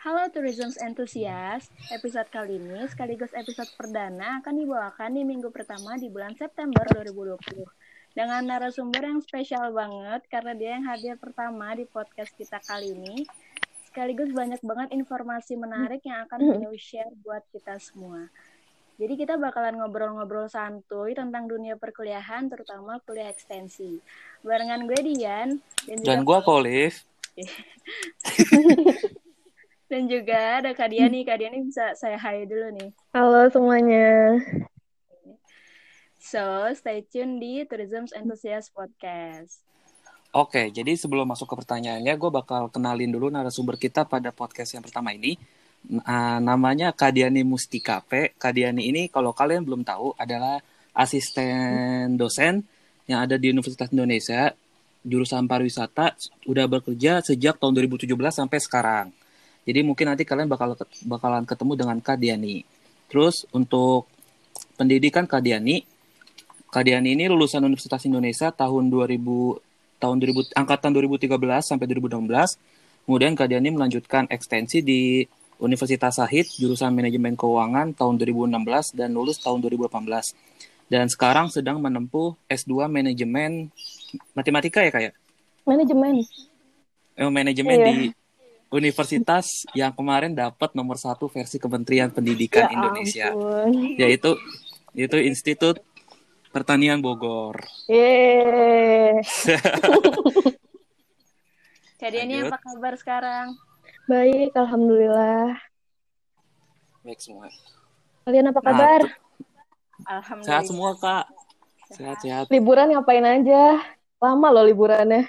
Halo Tourism Enthusiast, episode kali ini sekaligus episode perdana akan dibawakan di minggu pertama di bulan September 2020 dengan narasumber yang spesial banget karena dia yang hadir pertama di podcast kita kali ini sekaligus banyak banget informasi menarik yang akan beliau share buat kita semua. Jadi kita bakalan ngobrol-ngobrol santuy tentang dunia perkuliahan, terutama kuliah ekstensi. Barengan gue Dian dan, dan gue Kolif. dan juga ada Kak Diani. Kak Diani bisa saya hai dulu nih. Halo semuanya. So, stay tune di Tourism Enthusiast Podcast. Oke, jadi sebelum masuk ke pertanyaannya, gue bakal kenalin dulu narasumber kita pada podcast yang pertama ini. Uh, namanya Kadiani Mustika P. Kadiani ini kalau kalian belum tahu adalah asisten dosen yang ada di Universitas Indonesia jurusan pariwisata udah bekerja sejak tahun 2017 sampai sekarang. Jadi mungkin nanti kalian bakal bakalan ketemu dengan Kadiani. Terus untuk pendidikan Kadiani, Kadiani ini lulusan Universitas Indonesia tahun 2000 tahun 2000 angkatan 2013 sampai 2016. Kemudian Kadiani melanjutkan ekstensi di Universitas Sahid jurusan Manajemen Keuangan tahun 2016 dan lulus tahun 2018. Dan sekarang sedang menempuh S2 Manajemen Matematika ya kayak? Ya? Manajemen. Eh, manajemen iya. di universitas yang kemarin dapat nomor satu versi Kementerian Pendidikan ya Indonesia, ampun. yaitu yaitu Institut Pertanian Bogor. Jadi ini apa kabar sekarang? Baik, alhamdulillah. Baik semua. Kalian apa kabar? Nah, alhamdulillah. Sehat semua, Kak. Sehat-sehat. Liburan ngapain aja? Lama loh liburannya.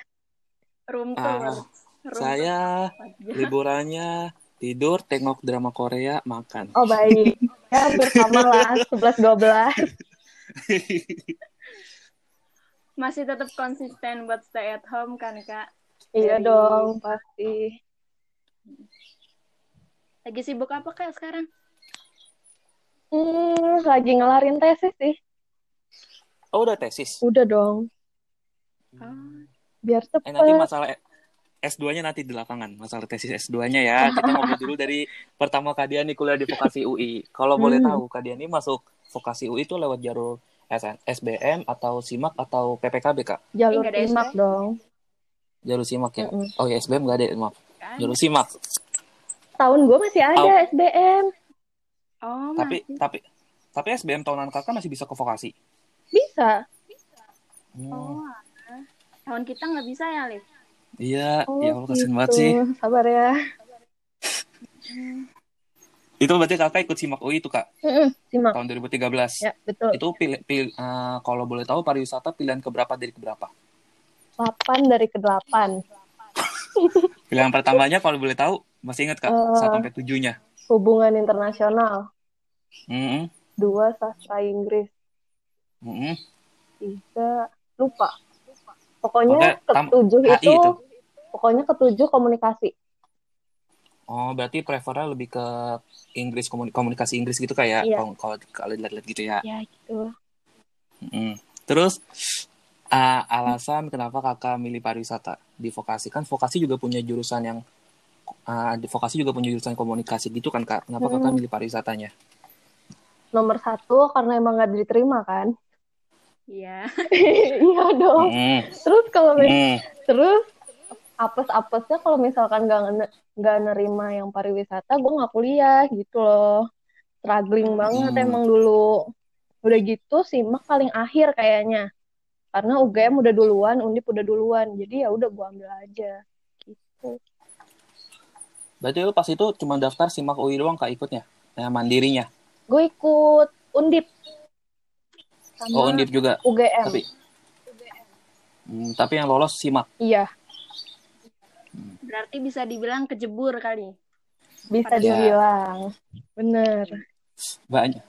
Room Uh, saya liburannya tidur, tengok drama Korea, makan. Oh baik. Ya bersama lah, 11-12. Masih tetap konsisten buat stay at home kan, Kak? Iya Dari... dong, pasti. Lagi sibuk apa kak sekarang? Hmm, lagi ngelarin tesis sih. Oh, udah tesis? Udah dong. Hmm. Biar cepet. Eh, nanti masalah S2-nya nanti di lapangan, masalah tesis S2-nya ya. Kita ngobrol dulu dari pertama Kadian nih kuliah di vokasi UI. Kalau hmm. boleh tahu, Kadian ini masuk vokasi UI itu lewat jalur SN, SBM atau SIMAK atau PPKB, Kak? Jalur SIMAK dong. Jalur SIMAK ya? Mm -mm. Oh ya, SBM nggak ada, maaf. Jalur SIMAK. Tahun gue masih ada oh. SBM. Oh, tapi masih. tapi tapi SBM tahunan kakak masih bisa ke vokasi. Bisa. Bisa. Hmm. Oh, tahun kita nggak bisa ya, Liv? Iya, oh, ya Allah kasihan gitu. banget sih. Sabar ya. itu berarti kakak ikut simak UI itu kak? Mm-mm, simak. Tahun 2013. Ya betul. Itu pilih, pilih uh, kalau boleh tahu pariwisata pilihan keberapa dari keberapa? 8 dari ke 8. pilihan pertamanya kalau boleh tahu masih ingat kak? Uh, sampai tujuhnya. Hubungan internasional. Mm -hmm. Dua sastra Inggris. Mm -hmm. Tiga lupa. Pokoknya ketujuh itu, itu, pokoknya ketujuh komunikasi. Oh, berarti prefernya lebih ke Inggris komunikasi Inggris gitu kayak ya? iya. kalau kalau lihat-lihat gitu ya. Iya gitu. Mm. Terus uh, alasan kenapa kakak milih pariwisata di vokasi kan vokasi juga punya jurusan yang uh, di vokasi juga punya jurusan komunikasi gitu kan kak kenapa hmm. kakak milih pariwisatanya nomor satu karena emang gak diterima kan iya iya dong mm. terus kalau mm. terus apes-apesnya kalau misalkan gak, nggak nerima yang pariwisata gue nggak kuliah gitu loh struggling banget mm. emang dulu udah gitu simak paling akhir kayaknya karena UGM udah duluan, Undip udah duluan, jadi ya udah gue ambil aja gitu. Berarti lu pas itu cuma daftar simak UI doang kak ikutnya? Ya, mandirinya? Gue ikut Undip. Sama oh Undip juga? UGM. Tapi, hmm, tapi yang lolos simak? Iya. Berarti bisa dibilang kejebur kali? Bisa Pada dibilang. Bener. Banyak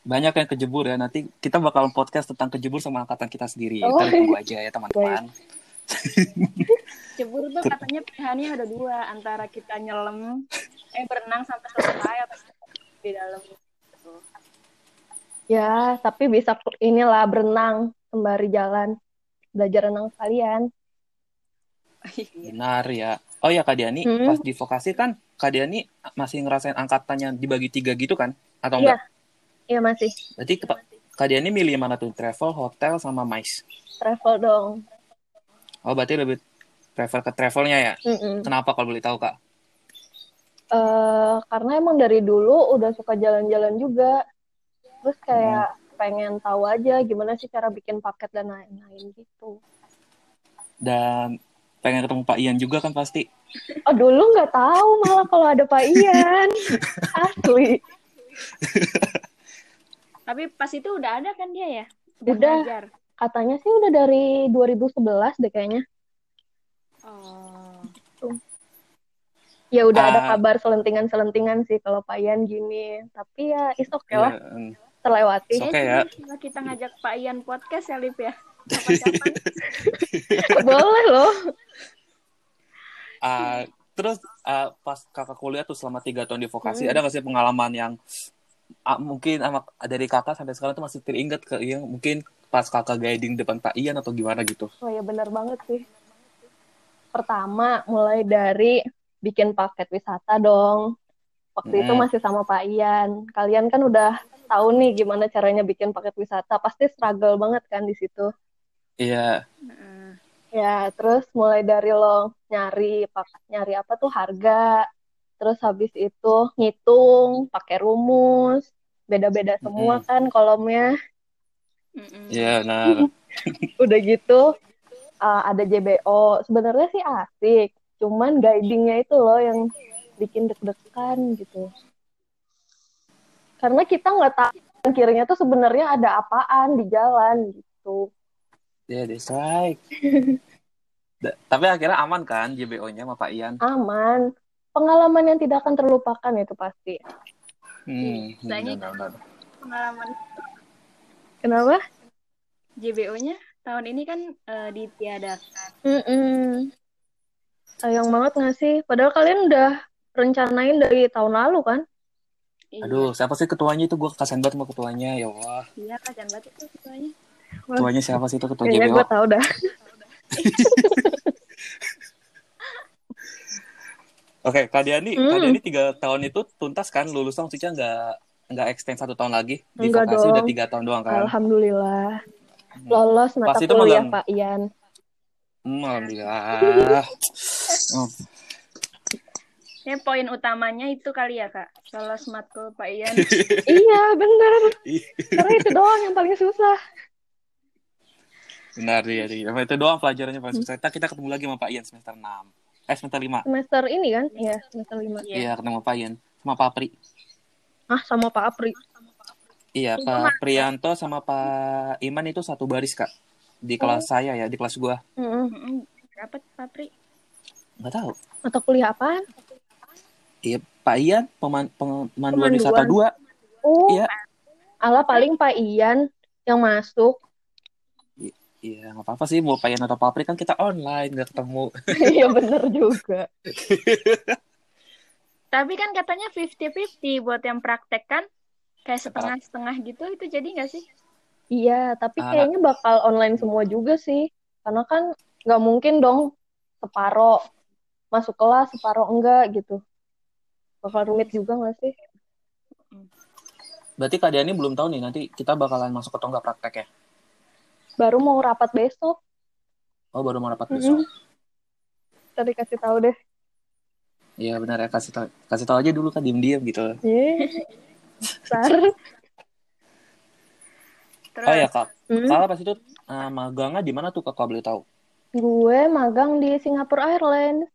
banyak yang kejebur ya. Nanti kita bakal podcast tentang kejebur sama angkatan kita sendiri. Oh. Kita tunggu aja ya teman-teman. Jebur tuh katanya pilihannya ada dua antara kita nyelam eh berenang sampai selesai atau di dalam ya tapi bisa inilah berenang sembari jalan belajar renang sekalian benar ya Oh ya Kak Diani, Hmm. pas di vokasi kan Kak Diani masih ngerasain angkatannya dibagi tiga gitu kan? Atau Iya. enggak? Iya masih Berarti ke- Kak Diani milih mana tuh? Travel, hotel, sama MICE? travel dong. Oh berarti lebih prefer ke travelnya ya? Mm-mm. Kenapa kalau boleh tahu Kak? Eh, karena emang dari dulu udah suka jalan-jalan juga. Terus kayak pengen tahu aja gimana sih cara bikin paket dan lain-lain gitu. Dan pengen ketemu Pak Ian juga kan pasti? Oh dulu nggak tahu malah kalau ada Pak Ian. Asli. Tapi pas itu udah ada kan dia ya? Udah. ngajar. Katanya sih udah dari 2011 deh kayaknya. Oh. Ya udah ada Ah. kabar selentingan-selentingan sih kalau Pak Ian gini. Tapi ya is oke lah, mm. Terlewati. Oke ya. Coba kita ngajak Pak Ian podcast ya, Lip ya. Boleh loh. Ah, terus ah, pas kakak kuliah tuh selama tiga tahun di vokasi, Hmm. ada nggak sih pengalaman yang ah, mungkin sama dari kakak sampai sekarang tuh masih teringat ke yang mungkin pas kakak guiding depan Pak Ian atau gimana gitu? Oh ya benar banget sih. Pertama mulai dari bikin paket wisata dong. Waktu itu Hmm. masih sama Pak Ian. Kalian kan udah tahu nih gimana caranya bikin paket wisata. Pasti struggle banget kan di situ. Iya, Heeh. Ya, terus mulai dari lo nyari pak- nyari apa tuh harga. Terus habis itu ngitung pakai rumus. Beda-beda semua kan kolomnya. Iya, nah, Udah gitu uh, ada JBO. Sebenarnya sih asik, cuman guidingnya itu loh yang bikin deg-degan gitu. Karena kita nggak tahu kirinya tuh sebenarnya ada apaan di jalan gitu. iya, that's right. Da- Tapi akhirnya aman kan JBO-nya sama Pak Ian? Aman. Pengalaman yang tidak akan terlupakan itu pasti. Hmm, Sayangnya benar, benar. Pengalaman Kenapa? JBO-nya tahun ini kan eh, ditiadakan. Mm-mm. Sayang banget nggak sih? Padahal kalian udah rencanain dari tahun lalu kan? Iya. Aduh, siapa sih ketuanya itu? Gue kasihan banget sama ketuanya, ya Allah. Iya, kasihan banget itu ketuanya. Ketuanya siapa sih itu ketua Kayaknya JBO? gue tahu dah. Oke, Kak Diani, Hmm. Kak Diani tiga tahun itu tuntas kan lulusnya maksudnya nggak nggak extend satu tahun lagi di Enggak vokasi udah dong. tiga tahun doang kan? Alhamdulillah. Hmm. Lolos mata Pas itu kuliah. Pak Ian. Hmm, alhamdulillah. Oh, Ya, poin utamanya itu kali ya, Kak. Lolos matkul Pak Ian. iya bener. ih, Karena itu doang yang paling susah. benar ya, ya. Itu doang pelajarannya pas semester. Kita, kita ketemu lagi sama Pak Ian semester 6. Eh, semester 5. Semester ini kan? Iya semester lima. Iya. Iya, ketemu Pak Ian. Sama Pak Pri. Ah sama Pak Apri. Iya, Pak Prianto sama Pak Iman itu satu baris, Kak. Di kelas saya ya, di kelas gua. Mm-mm. Mm-mm. Berapa, Pak Pri? Nggak tahu. Mata kuliah apaan? Iya, Pak Ian, peman, pemanduan Pemanduan. wisata 2. Oh, Iya. ala paling Pak Ian yang masuk. Iya, nggak apa-apa sih. Mau Pak Ian atau Pak Pri kan kita online, nggak ketemu. Iya bener juga. Tapi kan katanya 50-50 buat yang praktek kan? Kayak setengah-setengah gitu, itu jadi nggak sih? Iya, tapi Ah. kayaknya bakal online semua juga sih. Karena kan nggak mungkin dong separo masuk kelas, separo enggak gitu. Bakal rumit juga nggak sih? Berarti Kak Diani belum tahu nih, nanti kita bakalan masuk atau nggak praktek ya? Baru mau rapat besok. Oh, baru mau rapat besok. Tadi kasih tahu deh. Iya, benar ya. Kasih tahu, kasih tahu aja dulu kan, diem-diem gitu. Bentar. Terus, Oh ya, Kak. Hmm. Kakak pas itu eh, magangnya di mana tuh, Kakak boleh tahu? Gue magang di Singapore Airlines.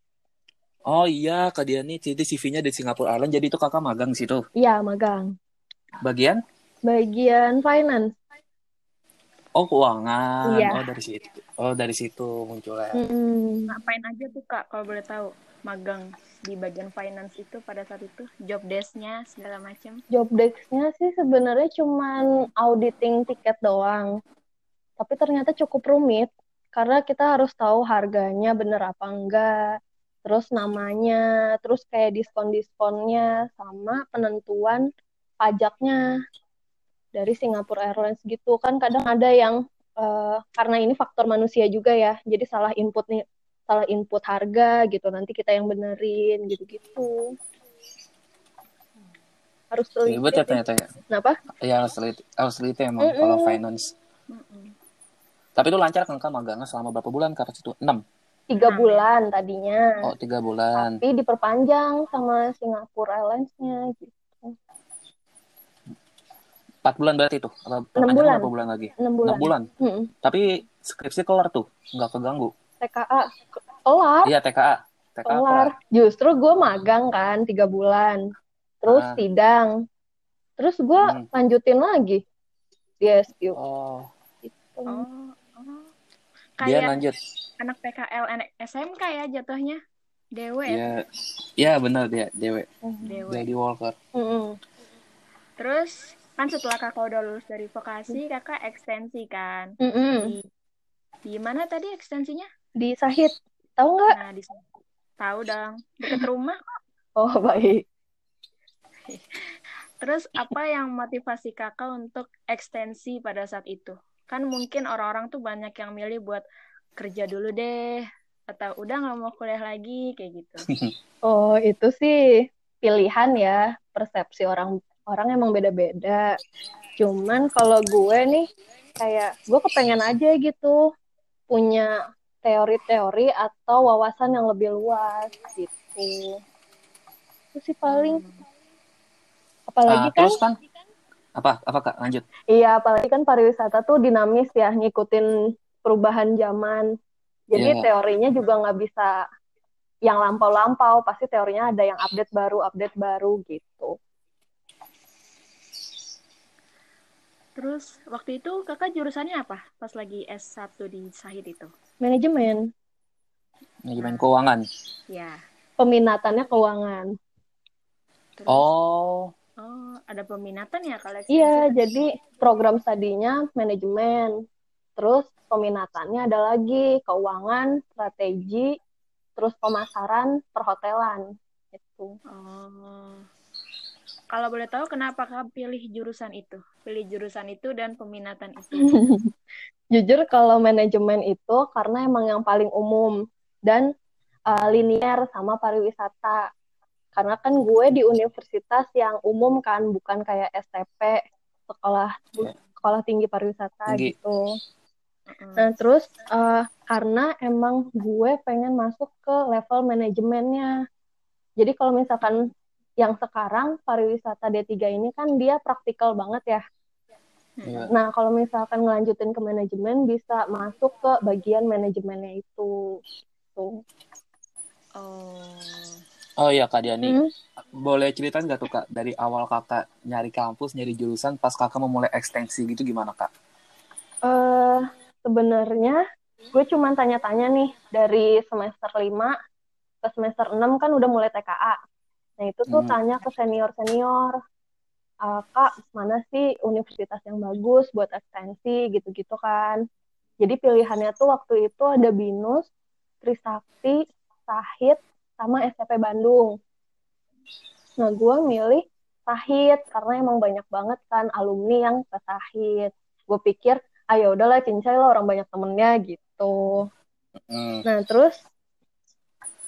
Oh iya, Kak Diani, jadi CV-nya di Singapura Airlines, jadi itu kakak magang di situ. Iya, magang. Bagian? Bagian finance. Oh, keuangan. Iya. Oh, dari situ. Oh, dari situ munculnya. Mm-mm. ngapain aja tuh, Kak, kalau boleh tahu? Magang di bagian finance itu pada saat itu, job desk-nya, segala macam. Job desk-nya sih sebenarnya cuman auditing tiket doang. Tapi ternyata cukup rumit karena kita harus tahu harganya bener apa enggak, terus namanya, terus kayak diskon-diskonnya sama penentuan pajaknya dari Singapore Airlines gitu. Kan kadang ada yang uh, karena ini faktor manusia juga ya. Jadi salah input nih, salah input harga gitu. Nanti kita yang benerin gitu-gitu. Harus iya, teliti. Ribet ya ternyata ya. Kenapa? Ya harus teliti, harus teliti emang mm -mm. kalau finance. Mm -mm. Tapi itu lancar kan kan magangnya selama berapa bulan ke situ? 6 tiga ya? bulan tadinya Oh tiga bulan. tapi diperpanjang sama Singapore Airlines-nya gitu Empat bulan berarti. Apa Enam bulan. berapa bulan lagi? enam bulan, Enam bulan. Mm-mm. Tapi skripsi kelar tuh, nggak keganggu. TKA kelar Iya TKA. TKA kelar kelar. justru gue magang kan tiga bulan terus Ah. sidang terus gue Hmm. lanjutin lagi di SQ Oh, gitu. Oh, oh. dia Kayak lanjut. anak PKL anak SMK ya jatuhnya. Dewe ya. Iya, iya benar dia Dewe. Dewe. Jadi Walker. Mm-mm. Terus kan setelah kakak udah lulus dari vokasi, kakak ekstensi kan. Mm-mm. Di, di mana tadi ekstensinya? di Sahid tahu nggak Nah, di tahu dong, deket rumah. oh baik Terus apa yang motivasi kakak untuk ekstensi pada saat itu? Kan mungkin orang-orang tuh banyak yang milih buat kerja dulu deh, atau udah nggak mau kuliah lagi kayak gitu. oh itu sih pilihan ya persepsi orang orang emang beda-beda. Cuman kalau gue nih kayak gue kepengen aja gitu punya teori-teori atau wawasan yang lebih luas gitu. Itu sih paling. Apalagi Ah, kan terus kan apa apa kak lanjut. Iya, apalagi kan pariwisata tuh dinamis ya, ngikutin perubahan zaman. Jadi Iya. teorinya juga nggak bisa yang lampau-lampau, pasti teorinya ada yang update baru, update baru gitu. Terus waktu itu kakak jurusannya apa pas lagi S1 di Sahid itu? Manajemen, Manajemen keuangan. Ya. peminatannya keuangan. Terus, Oh, oh, ada peminatan ya kalau Iya, jadi program studinya manajemen. Terus peminatannya ada lagi keuangan, strategi, terus pemasaran, perhotelan. Gitu. Oh. Kalau boleh tahu kenapa kakak pilih jurusan itu? Pilih jurusan itu dan peminatan itu. Jujur kalau manajemen itu karena emang yang paling umum dan uh, linear sama pariwisata. Karena kan gue di universitas yang umum kan, bukan kayak STP, sekolah sekolah tinggi pariwisata Tinggi. gitu. Nah, terus uh, karena emang gue pengen masuk ke level manajemennya. Jadi kalau misalkan yang sekarang pariwisata D3 ini kan dia praktikal banget ya. iya. Nah, kalau misalkan ngelanjutin ke manajemen bisa masuk ke bagian manajemennya itu. Tuh. Oh. Oh iya Kak Diani, Hmm. boleh ceritain nggak tuh Kak dari awal Kakak nyari kampus, nyari jurusan, pas Kakak memulai ekstensi gitu gimana Kak? Eh, sebenarnya gue cuman tanya-tanya nih dari semester 5 ke semester 6 kan udah mulai TKA. Nah, itu tuh Hmm. tanya ke senior-senior. "Eh, Kak, mana sih universitas yang bagus buat ekstensi gitu-gitu kan. Jadi pilihannya tuh waktu itu ada BINUS, Trisakti, Sahid, sama STP Bandung. Nah, gue milih Sahid karena emang banyak banget kan alumni yang ke Sahid. Gue pikir, ah ya udahlah cincai lah orang banyak temennya gitu. Hmm. Nah, terus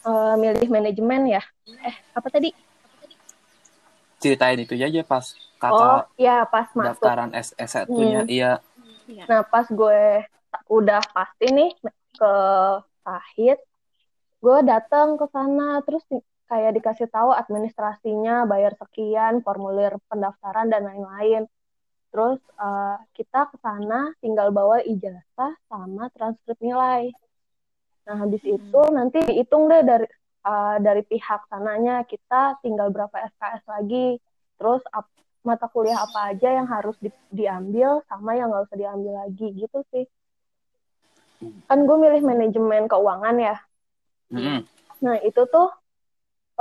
eh, milih manajemen ya. Eh, apa tadi? Ceritain itu aja pas Oh, Kakak ya pas masuk. daftaran S S1-nya. Hmm. Iya. Iya. Nah, pas gue udah pasti nih ke Sahid, gue datang ke sana terus di- kayak dikasih tahu administrasinya, bayar sekian, formulir pendaftaran dan lain-lain. Terus eh, kita ke sana tinggal bawa ijazah sama transkrip nilai. Nah, habis itu nanti dihitung deh dari eh, dari pihak sananya kita tinggal berapa SKS lagi. Terus ap- mata kuliah apa aja yang harus di- diambil sama yang nggak usah diambil lagi gitu sih. Kan gue milih manajemen keuangan ya. Mm-mm. Nah itu tuh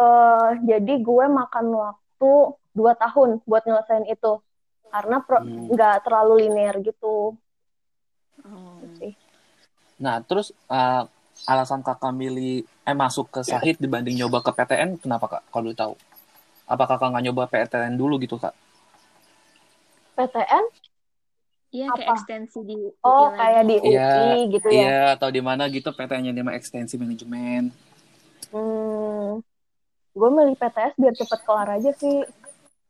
eh jadi gue makan waktu dua tahun buat nyelesain itu karena pro- Hmm. nggak terlalu linear gitu Oh. sih. Nah, terus eh, alasan Kakak milih eh masuk ke Sahid dibanding nyoba ke PTN kenapa Kak? Kalau tahu. Apa Kakak nggak nyoba PTN dulu gitu Kak? PTN Iya, kayak ekstensi di UI Oh, lagi. kayak di UI Iya, gitu ya. Iya, atau di mana gitu PT-nya dia mah ekstensi manajemen. Hmm, gue milih PTS biar cepet kelar aja sih.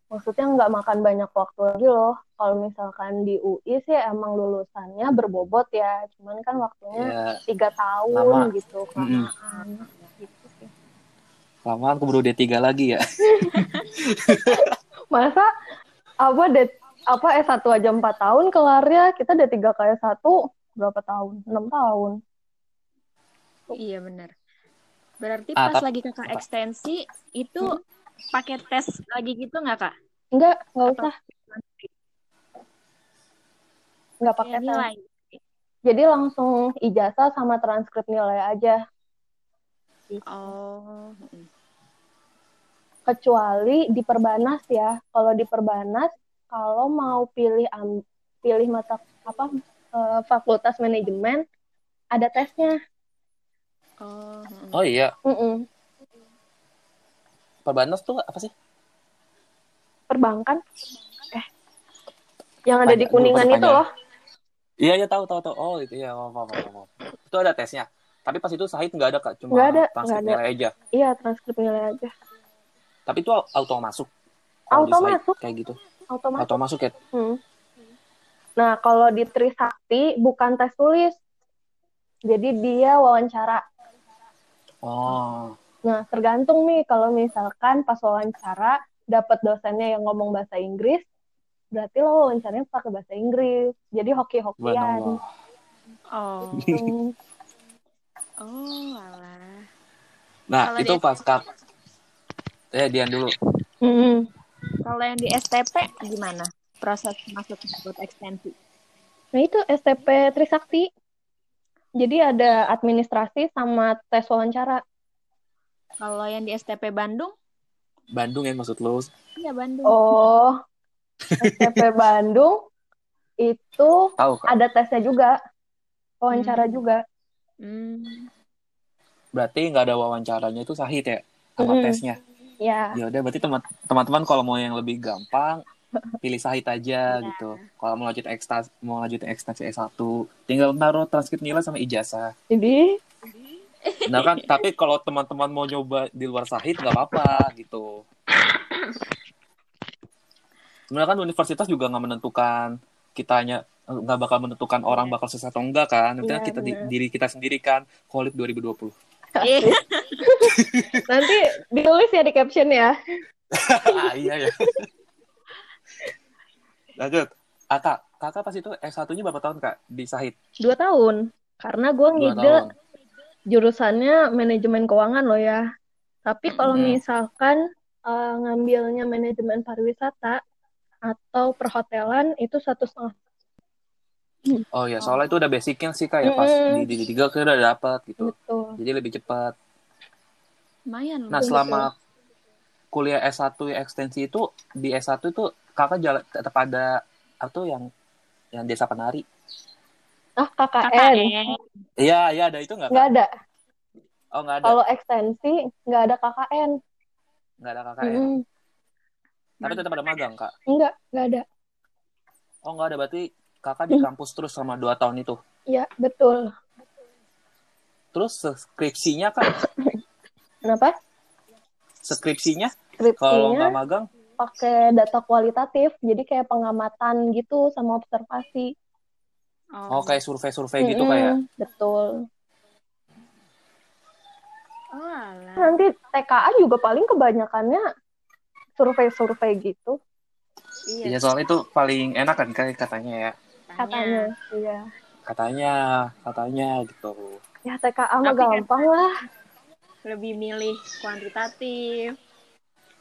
Maksudnya nggak makan banyak waktu lagi loh. Kalau misalkan di UI sih emang lulusannya berbobot ya. Cuman kan waktunya Iya, tiga tahun Lama. gitu kelamaan. Gitu sih. lamaan keburu D3 lagi ya. Masa apa det apa S1 aja 4 tahun kelarnya, kita D3 kayak satu berapa tahun? 6 tahun. Iya, benar. Berarti Ah, pas tap- lagi kakak ekstensi, itu pakai tes lagi gitu nggak, Kak? Enggak, enggak Atau usah. Enggak pakai kayak tes. nilai? Jadi langsung ijazah sama transkrip nilai aja. Oh, kecuali di perbanas ya. Kalau di perbanas, kalau mau pilih am- pilih mata apa eh, fakultas manajemen, ada tesnya. oh, mm. Oh iya, Mm-mm. Perbanas tuh apa sih? Perbankan, eh, yang ada di kuningan itu loh. Iya, iya tahu tahu tahu. Oh, itu ya, apa apa apa. Itu ada tesnya. Tapi pas itu Sahid nggak ada Kak, cuma Nggak ada, transkrip nggak ada. nilai aja. Iya, transkrip nilai aja. Tapi itu auto masuk. Auto masuk. kayak gitu. Otomatis. Auto masuk ya. Hmm. Nah, kalau di Trisakti bukan tes tulis. Jadi dia wawancara. Oh. Nah, tergantung nih kalau misalkan pas wawancara dapat dosennya yang ngomong bahasa Inggris, berarti lo wawancaranya pakai bahasa Inggris. Jadi hoki-hokian. Oh, Hmm. oh, alah. Nah, Kalau itu di- pas Kak. Eh, Dian dulu. Hmm. Kalau yang di STP gimana? Proses masuk buat ekstensi? Nah, itu STP Trisakti. Jadi ada administrasi sama tes wawancara. Kalau yang di STP Bandung? Bandung ya maksud lo. Iya, Bandung. Oh, STP Bandung itu Tahu Kak. ada tesnya juga. Wawancara Hmm. juga. Hmm. Berarti nggak ada wawancaranya itu Sahid ya sama Mm-mm. tesnya. Ya, Ya udah berarti teman- teman-teman kalau mau yang lebih gampang pilih Sahid aja Iya. gitu. Kalau mau lanjut ekstasi mau lanjutin ekstasi S1, tinggal taruh transkrip nilai sama ijazah. jadi Nah kan, tapi kalau teman-teman mau nyoba di luar Sahid nggak apa-apa gitu. Sebenarnya kan universitas juga nggak menentukan kitanya nggak bakal menentukan orang Iya. bakal sukses atau enggak kan. Nanti Iya, kita di- diri kita sendiri kan. Kolip 2020. Nanti ditulis ya di caption ya. ah, iya ya. Lanjut. Ah, kak, kakak pas itu S1-nya berapa tahun kak di Sahid? Dua tahun. Karena gue ngide tahun. jurusannya manajemen keuangan loh ya. Tapi kalau Hmm. misalkan eh, ngambilnya manajemen pariwisata atau perhotelan itu satu setengah. Oh ya, soalnya itu udah basicnya sih kak ya pas Mm-mm. di di tiga kita udah dapet gitu. Betul. Jadi lebih cepat. Lumayan Nah selama kuliah S1 yang ekstensi itu di S1 itu kakak jalan tetap ada atau yang yang desa penari? Ah, KKN. KKN. Iya iya ada itu nggak? Kak? Nggak ada. Oh nggak ada, Kalau ekstensi, nggak ada KKN. nggak ada kakak ya. Mm-mm. Tapi tetap ada magang kak. Enggak, nggak ada. Oh nggak ada berarti kakak di kampus terus selama dua tahun itu. Ya, betul. Terus skripsinya kak, Kenapa? skripsinya kalau Skripsinya nggak magang pakai data kualitatif, jadi kayak pengamatan gitu sama observasi. Oh kayak survei-survei gitu kayak. Mm-mm, Betul. Oh, alah. Nanti TKA juga paling kebanyakannya survei-survei gitu Iya Iya, soalnya itu paling enak kan kayak katanya ya. katanya. Iya. Katanya, katanya gitu. Ya TKA mah kan- gampang lah. Lebih milih kuantitatif.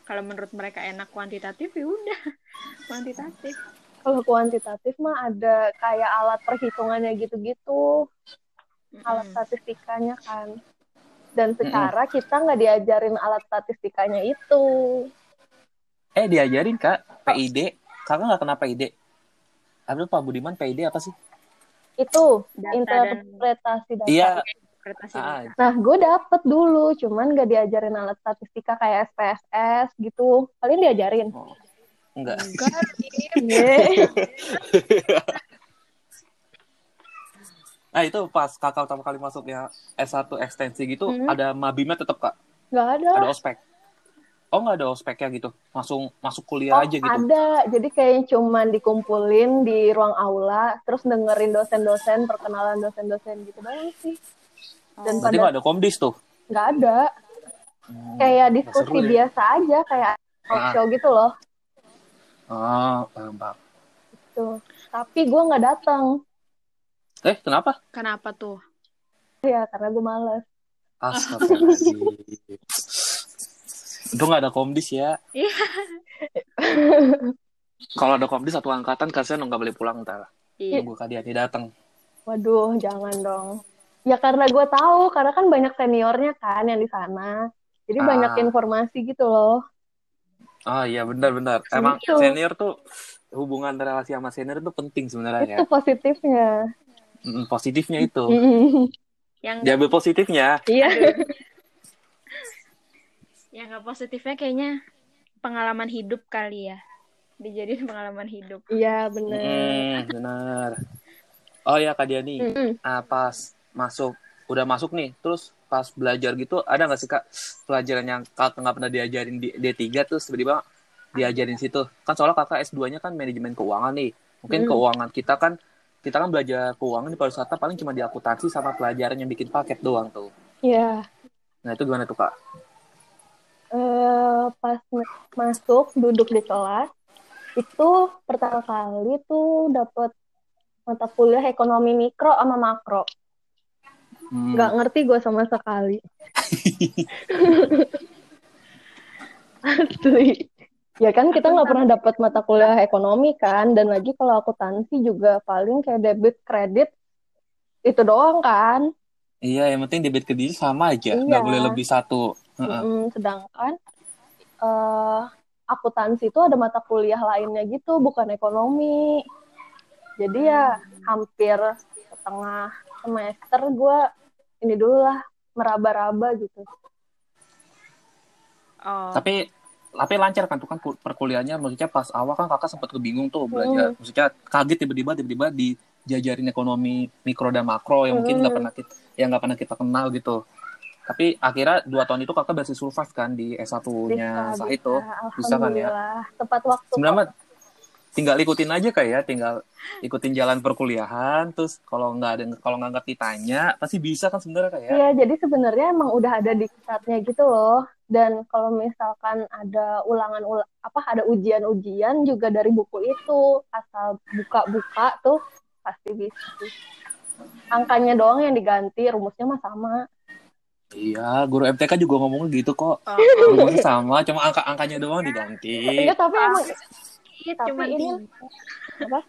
Kalau menurut mereka enak kuantitatif ya udah kuantitatif. Kalau kuantitatif mah ada kayak alat perhitungannya gitu-gitu, alat statistikanya kan. Dan secara kita nggak diajarin alat statistikanya itu. Eh diajarin kak PID. Kakak nggak kena PID. Aduh Pak Budiman PID apa sih? Itu Data dan interpretasi data. Iya. Interpretasi Ah, data. Nah, gue dapet dulu, cuman gak diajarin alat statistika kayak SPSS gitu. Kalian diajarin? oh, enggak. Enggak. Ye. Nah itu pas kakak pertama kali masuk ya S1 ekstensi gitu, Hmm. ada mabimnya tetap kak? Nggak ada. Ada ospek? Oh nggak ada ospeknya gitu? Langsung masuk kuliah Oh, aja gitu? ada. Jadi kayak cuman dikumpulin di ruang aula, terus dengerin dosen-dosen, perkenalan dosen-dosen gitu doang sih. Dan Berarti pada ada komdis tuh? nggak ada. Hmm, Kayak diskusi seru ya? biasa aja, kayak talk Ah. show gitu loh. Ah, paham, paham. Tuh. Tapi gue nggak datang. Eh kenapa? Kenapa tuh? Ya, karena gue males. Astagfirullahaladzim. Untung nggak ada komdis ya. Iya. Kalau ada komdis satu angkatan kasihan nggak boleh pulang ntar. Iya. Nunggu Kak Diani datang. Waduh, jangan dong. Ya karena gue tahu, karena kan banyak seniornya kan yang di sana. Jadi Ah. banyak informasi gitu loh. Oh iya benar-benar. Emang Gitu. senior tuh hubungan relasi sama senior itu penting sebenarnya. Itu positifnya. Mm, Positifnya itu. Mm. Yang Diambil positifnya. Iya. yang nggak positifnya kayaknya pengalaman hidup kali ya. Dijadiin pengalaman hidup. Iya, bener. Mm, benar. Oh ya Kak Diani, Mm-mm. ah, pas masuk, udah masuk nih, terus pas belajar gitu, ada nggak sih Kak pelajaran yang kakak nggak pernah diajarin di D3 terus tiba-tiba diajarin situ? Kan soalnya kakak S2-nya kan manajemen keuangan nih. Mungkin Hmm. keuangan kita kan, kita kan belajar keuangan di pariwisata paling cuma di akuntansi sama pelajaran yang bikin paket doang tuh. Iya. Nah itu gimana tuh Kak? Eh, pas ma- masuk duduk di kelas itu pertama kali tuh dapat mata kuliah ekonomi mikro sama makro Hmm. nggak ngerti gue sama sekali asli ya kan kita nggak pernah dapat mata kuliah ekonomi kan dan lagi kalau akuntansi juga paling kayak debit kredit itu doang kan Iya, yang penting debit kredit sama aja, nggak Iya. boleh lebih satu. Mm, sedangkan eh akuntansi itu ada mata kuliah lainnya gitu, bukan ekonomi. Jadi ya hampir setengah semester gue ini dulu lah meraba-raba gitu. Oh. Tapi tapi lancar kan tuh kan ku- perkuliahannya maksudnya pas awal kan kakak sempat kebingung tuh belajar maksudnya kaget tiba-tiba tiba-tiba dijajarin ekonomi mikro dan makro yang mungkin nggak Hmm. pernah kita yang nggak pernah kita kenal gitu tapi akhirnya dua tahun itu kakak berhasil survive kan di S1-nya Bisa, saat itu Bisa kan ya? Alhamdulillah. Tepat waktu. sebenarnya tinggal ikutin aja kayak ya tinggal ikutin jalan perkuliahan terus kalau nggak ada kalau nggak ngerti tanya pasti bisa kan sebenarnya kayak Iya, jadi sebenarnya emang udah ada di kitabnya gitu loh. Dan kalau misalkan ada ulangan ul apa ada ujian-ujian juga dari buku itu, asal buka-buka tuh pasti bisa. Angkanya doang yang diganti, rumusnya mah sama. iya guru MTK juga ngomong gitu kok Oh, rumusnya sama cuma angka angkanya doang diganti Iya, tapi emang Tapi Tapi cuman ini- tinggi. apa?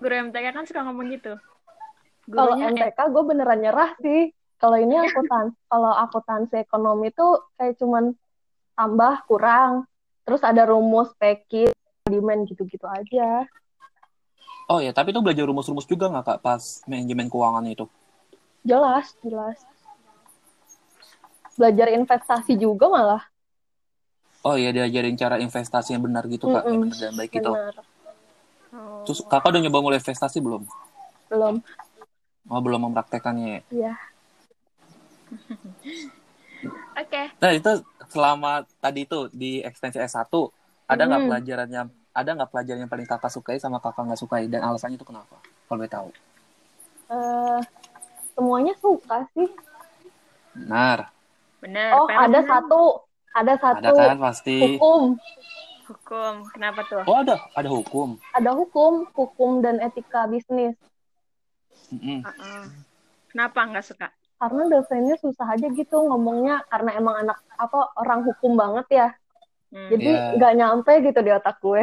Guru MTK kan suka ngomong gitu. Kalau MTK gue beneran nyerah sih. Kalau ini akuntan, kalau akuntansi ekonomi tuh kayak cuman tambah kurang, terus ada rumus peki, demand gitu-gitu aja. Oh ya, tapi itu belajar rumus-rumus juga nggak kak pas manajemen keuangan itu? Jelas, jelas. Belajar investasi juga malah. Oh iya, diajarin cara investasi yang benar gitu kak, yang Mm-mm. benar dan baik itu. Bener. Oh. Terus kakak udah nyoba mulai investasi belum? Belum. Oh belum mempraktekannya. ya? Iya. Oke. Nah itu selama tadi itu di ekstensi S1 ada nggak Hmm. pelajaran yang ada nggak pelajaran yang paling kakak sukai sama kakak nggak sukai dan alasannya itu kenapa? Kalau boleh tahu. Eh, semuanya suka sih. Benar, Bener. Oh, ada satu. Ada ada satu kan pasti. hukum. Hukum. Kenapa tuh? Oh ada, ada hukum. Ada hukum, hukum dan etika bisnis. Mm-mm. Heeh. Kenapa nggak suka? Karena dosennya susah aja gitu ngomongnya karena emang anak apa orang hukum banget ya. Hmm. Jadi Iya. nggak nyampe gitu di otak gue.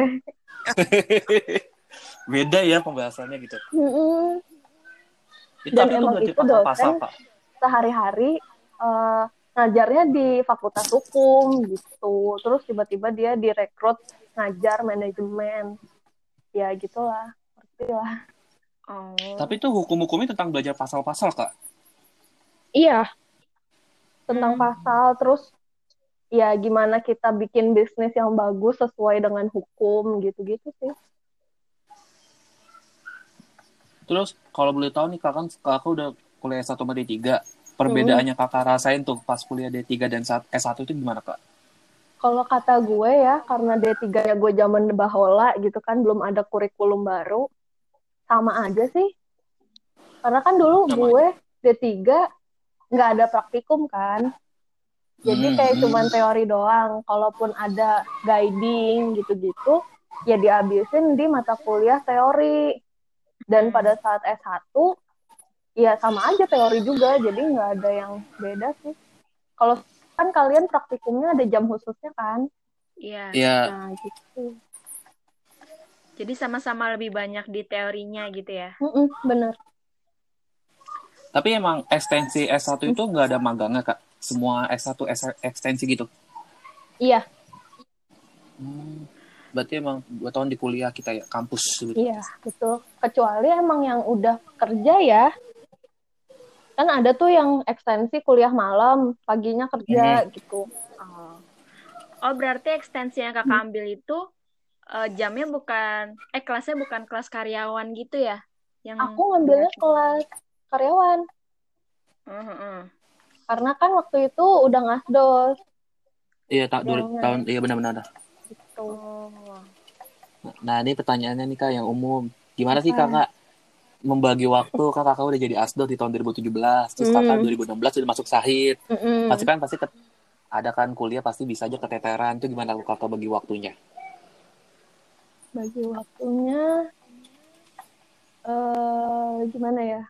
Beda ya pembahasannya gitu. Mm-mm. Itu, Dan tapi itu emang itu dosen-. Sehari-hari eh, ngajarnya di fakultas hukum gitu. Terus tiba-tiba dia direkrut ngajar manajemen. Ya gitulah. Ngerti lah. Oh. Tapi itu hukum-hukumnya tentang belajar pasal-pasal kak. Iya. Tentang Hmm. pasal terus ya gimana kita bikin bisnis yang bagus sesuai dengan hukum gitu-gitu sih. Terus kalau boleh tahu nih kakak kakak udah kuliah S1 sama D3. Perbedaannya hmm. kakak rasain tuh pas kuliah D3 dan S1 itu gimana kak? Kalau kata gue ya, karena D3 ya gue zaman bahola gitu kan, belum ada kurikulum baru, sama aja sih. Karena kan dulu sama gue D3 nggak ada praktikum kan. Jadi hmm, kayak hmm. cuman teori doang. Kalaupun ada guiding gitu-gitu, ya dihabisin di mata kuliah teori. Dan pada saat S1, ya sama aja teori juga. Jadi nggak ada yang beda sih. Kalau kan kalian praktikumnya ada jam khususnya kan? Iya. Iya. Nah, gitu. Jadi sama-sama lebih banyak di teorinya gitu ya? Mm -mm, bener. Tapi emang ekstensi S1 itu nggak ada magangnya, Kak? Semua S1 ekstensi gitu? Iya. Hmm, berarti emang dua tahun di kuliah kita ya, kampus. Gitu. Iya, betul. Kecuali emang yang udah kerja ya, kan ada tuh yang ekstensi kuliah malam paginya kerja hmm. gitu. Oh. oh berarti ekstensi yang kakak hmm. ambil itu uh, jamnya bukan eh kelasnya bukan kelas karyawan gitu ya? Yang aku ngambilnya kelas karyawan. Uh -huh. karena kan waktu itu udah ngasdos. Iya tak dulu tahun iya benar-benar. Gitu. nah ini pertanyaannya nih kak yang umum. Gimana sih kakak membagi waktu. Kan kakak udah jadi asdo di tahun 2017 terus kakak mm. 2016 udah masuk sahid. Mm -hmm. pasti kan pasti ke, ada kan kuliah pasti bisa aja keteteran. Itu gimana kakak bagi waktunya? Bagi waktunya uh, gimana ya?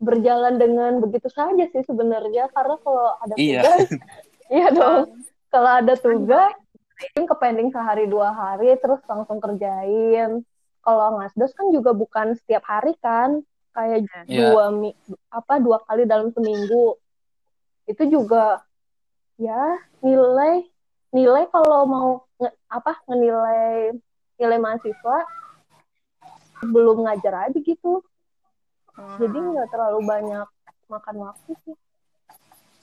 Berjalan dengan begitu saja sih sebenarnya. Karena kalau ada iya. tugas iya dong. Kalau ada tugas ke pending sehari dua hari terus langsung kerjain kalau ngasdos kan juga bukan setiap hari kan kayak yeah. dua mi apa dua kali dalam seminggu. Itu juga ya nilai nilai kalau mau nge, apa nilai nilai mahasiswa belum ngajar aja gitu. Hmm. jadi nggak terlalu banyak makan waktu sih.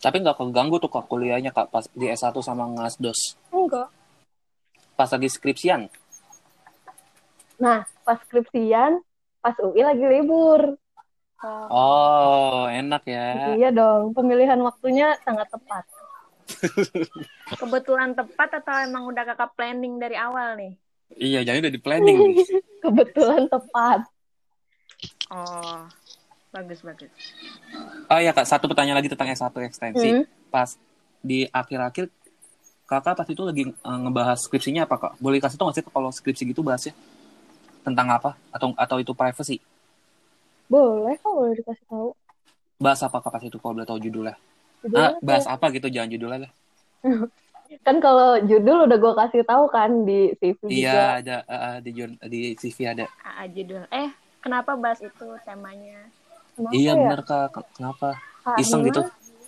Tapi nggak keganggu tuh kak kuliahnya kak pas di S1 sama ngasdos enggak. Pas lagi skripsian Nah, pas skripsian, pas UI lagi libur. Oh, enak ya. Iya dong, pemilihan waktunya sangat tepat. Kebetulan tepat atau emang udah kakak planning dari awal nih? Iya, jadi udah di planning. Kebetulan tepat. Oh, bagus bagus. Oh iya kak, satu pertanyaan lagi tentang S1 ekstensi. Hmm. Pas di akhir-akhir kakak pas itu lagi uh, ngebahas skripsinya apa kak? Boleh kasih tau nggak sih kalau skripsi gitu bahasnya? Tentang apa atau atau itu privacy? Boleh kok boleh dikasih tahu. Bahas apa kapas itu kalau boleh tahu judulnya? judulnya ah, bahas apa gitu jangan judulnya lah. kan kalau judul udah gue kasih tahu kan di CV iya, juga. Iya ada uh, di di CV ada. Ah, judul. Eh kenapa bahas itu temanya? Kenapa iya ya? benar kak. Kenapa? Karena... Iseng gitu?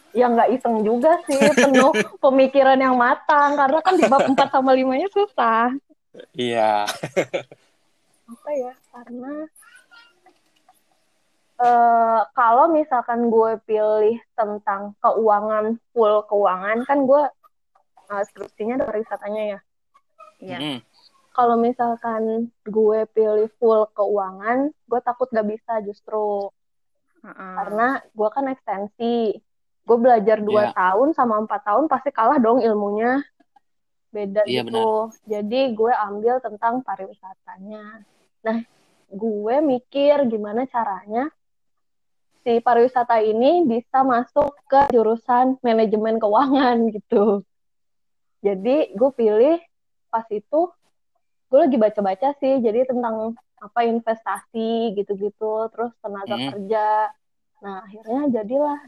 Ya nggak iseng juga sih, penuh pemikiran yang matang. Karena kan di bab 4 sama 5-nya susah. Iya. Apa ya karena uh, kalau misalkan gue pilih tentang keuangan full keuangan kan gue uh, skripsinya dari wisatanya ya Iya. Mm. Kalau misalkan gue pilih full keuangan, gue takut gak bisa justru. Uh -uh. Karena gue kan ekstensi. Gue belajar dua yeah. tahun sama empat tahun pasti kalah dong ilmunya. Beda yeah, gitu. Benar. Jadi gue ambil tentang pariwisatanya. Nah, gue mikir gimana caranya si pariwisata ini bisa masuk ke jurusan manajemen keuangan gitu. Jadi gue pilih pas itu gue lagi baca-baca sih, jadi tentang apa investasi gitu-gitu, terus tenaga hmm. kerja. Nah akhirnya jadilah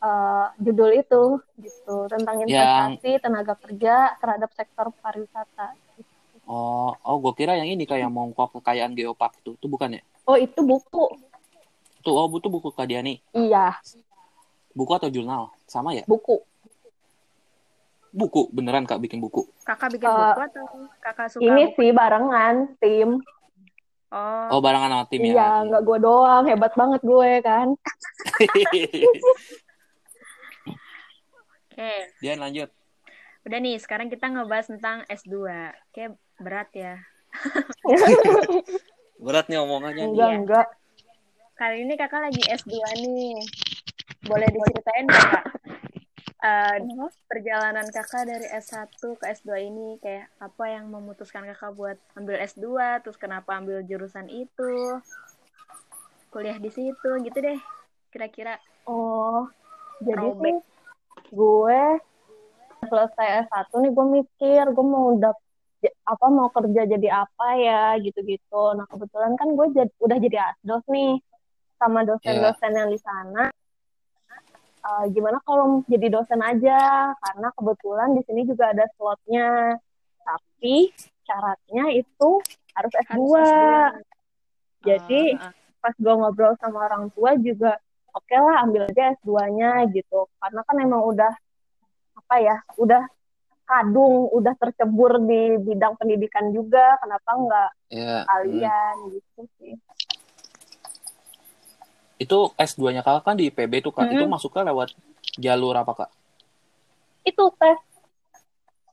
uh, judul itu gitu tentang investasi yang... tenaga kerja terhadap sektor pariwisata. Gitu. Oh, oh, gue kira yang ini kayak mongkok kekayaan geopark itu, itu bukan ya? Oh, itu buku. Tuh, oh, itu buku Kak Diani. Iya. Buku atau jurnal? Sama ya? Buku. Buku, beneran Kak bikin buku? Kakak bikin uh, buku atau kakak suka Ini buku? sih barengan, tim. Oh. Oh, barengan sama tim iya, ya? Iya, nggak gue doang. Hebat banget gue, kan? Oke. Okay. Dian, lanjut. Udah nih, sekarang kita ngebahas tentang S2. Kayak berat ya. Berat nih omongannya nih. Enggak, Iya. enggak. Kali ini kakak lagi S2 nih. Boleh diceritain kak? Eh, perjalanan kakak dari S1 ke S2 ini kayak apa yang memutuskan kakak buat ambil S2, terus kenapa ambil jurusan itu, kuliah di situ gitu deh. Kira-kira Oh, jadi sih gue selesai S1 nih gue mikir gue mau dap apa mau kerja jadi apa ya gitu-gitu. Nah kebetulan kan gue jad- udah jadi asdos nih sama dosen-dosen yang di sana. Eh, gimana kalau jadi dosen aja? Karena kebetulan di sini juga ada slotnya. Tapi syaratnya itu harus S2. harus S2. Jadi Ah, ah. pas gue ngobrol sama orang tua juga oke lah ambil aja S2-nya gitu karena kan emang udah apa ya udah kadung udah tercebur di bidang pendidikan juga kenapa nggak Iya. hmm. kalian gitu sih Itu S2-nya kakak kan di IPB tuh kak. Mm-mm. Itu masuknya lewat jalur apa kak? itu tes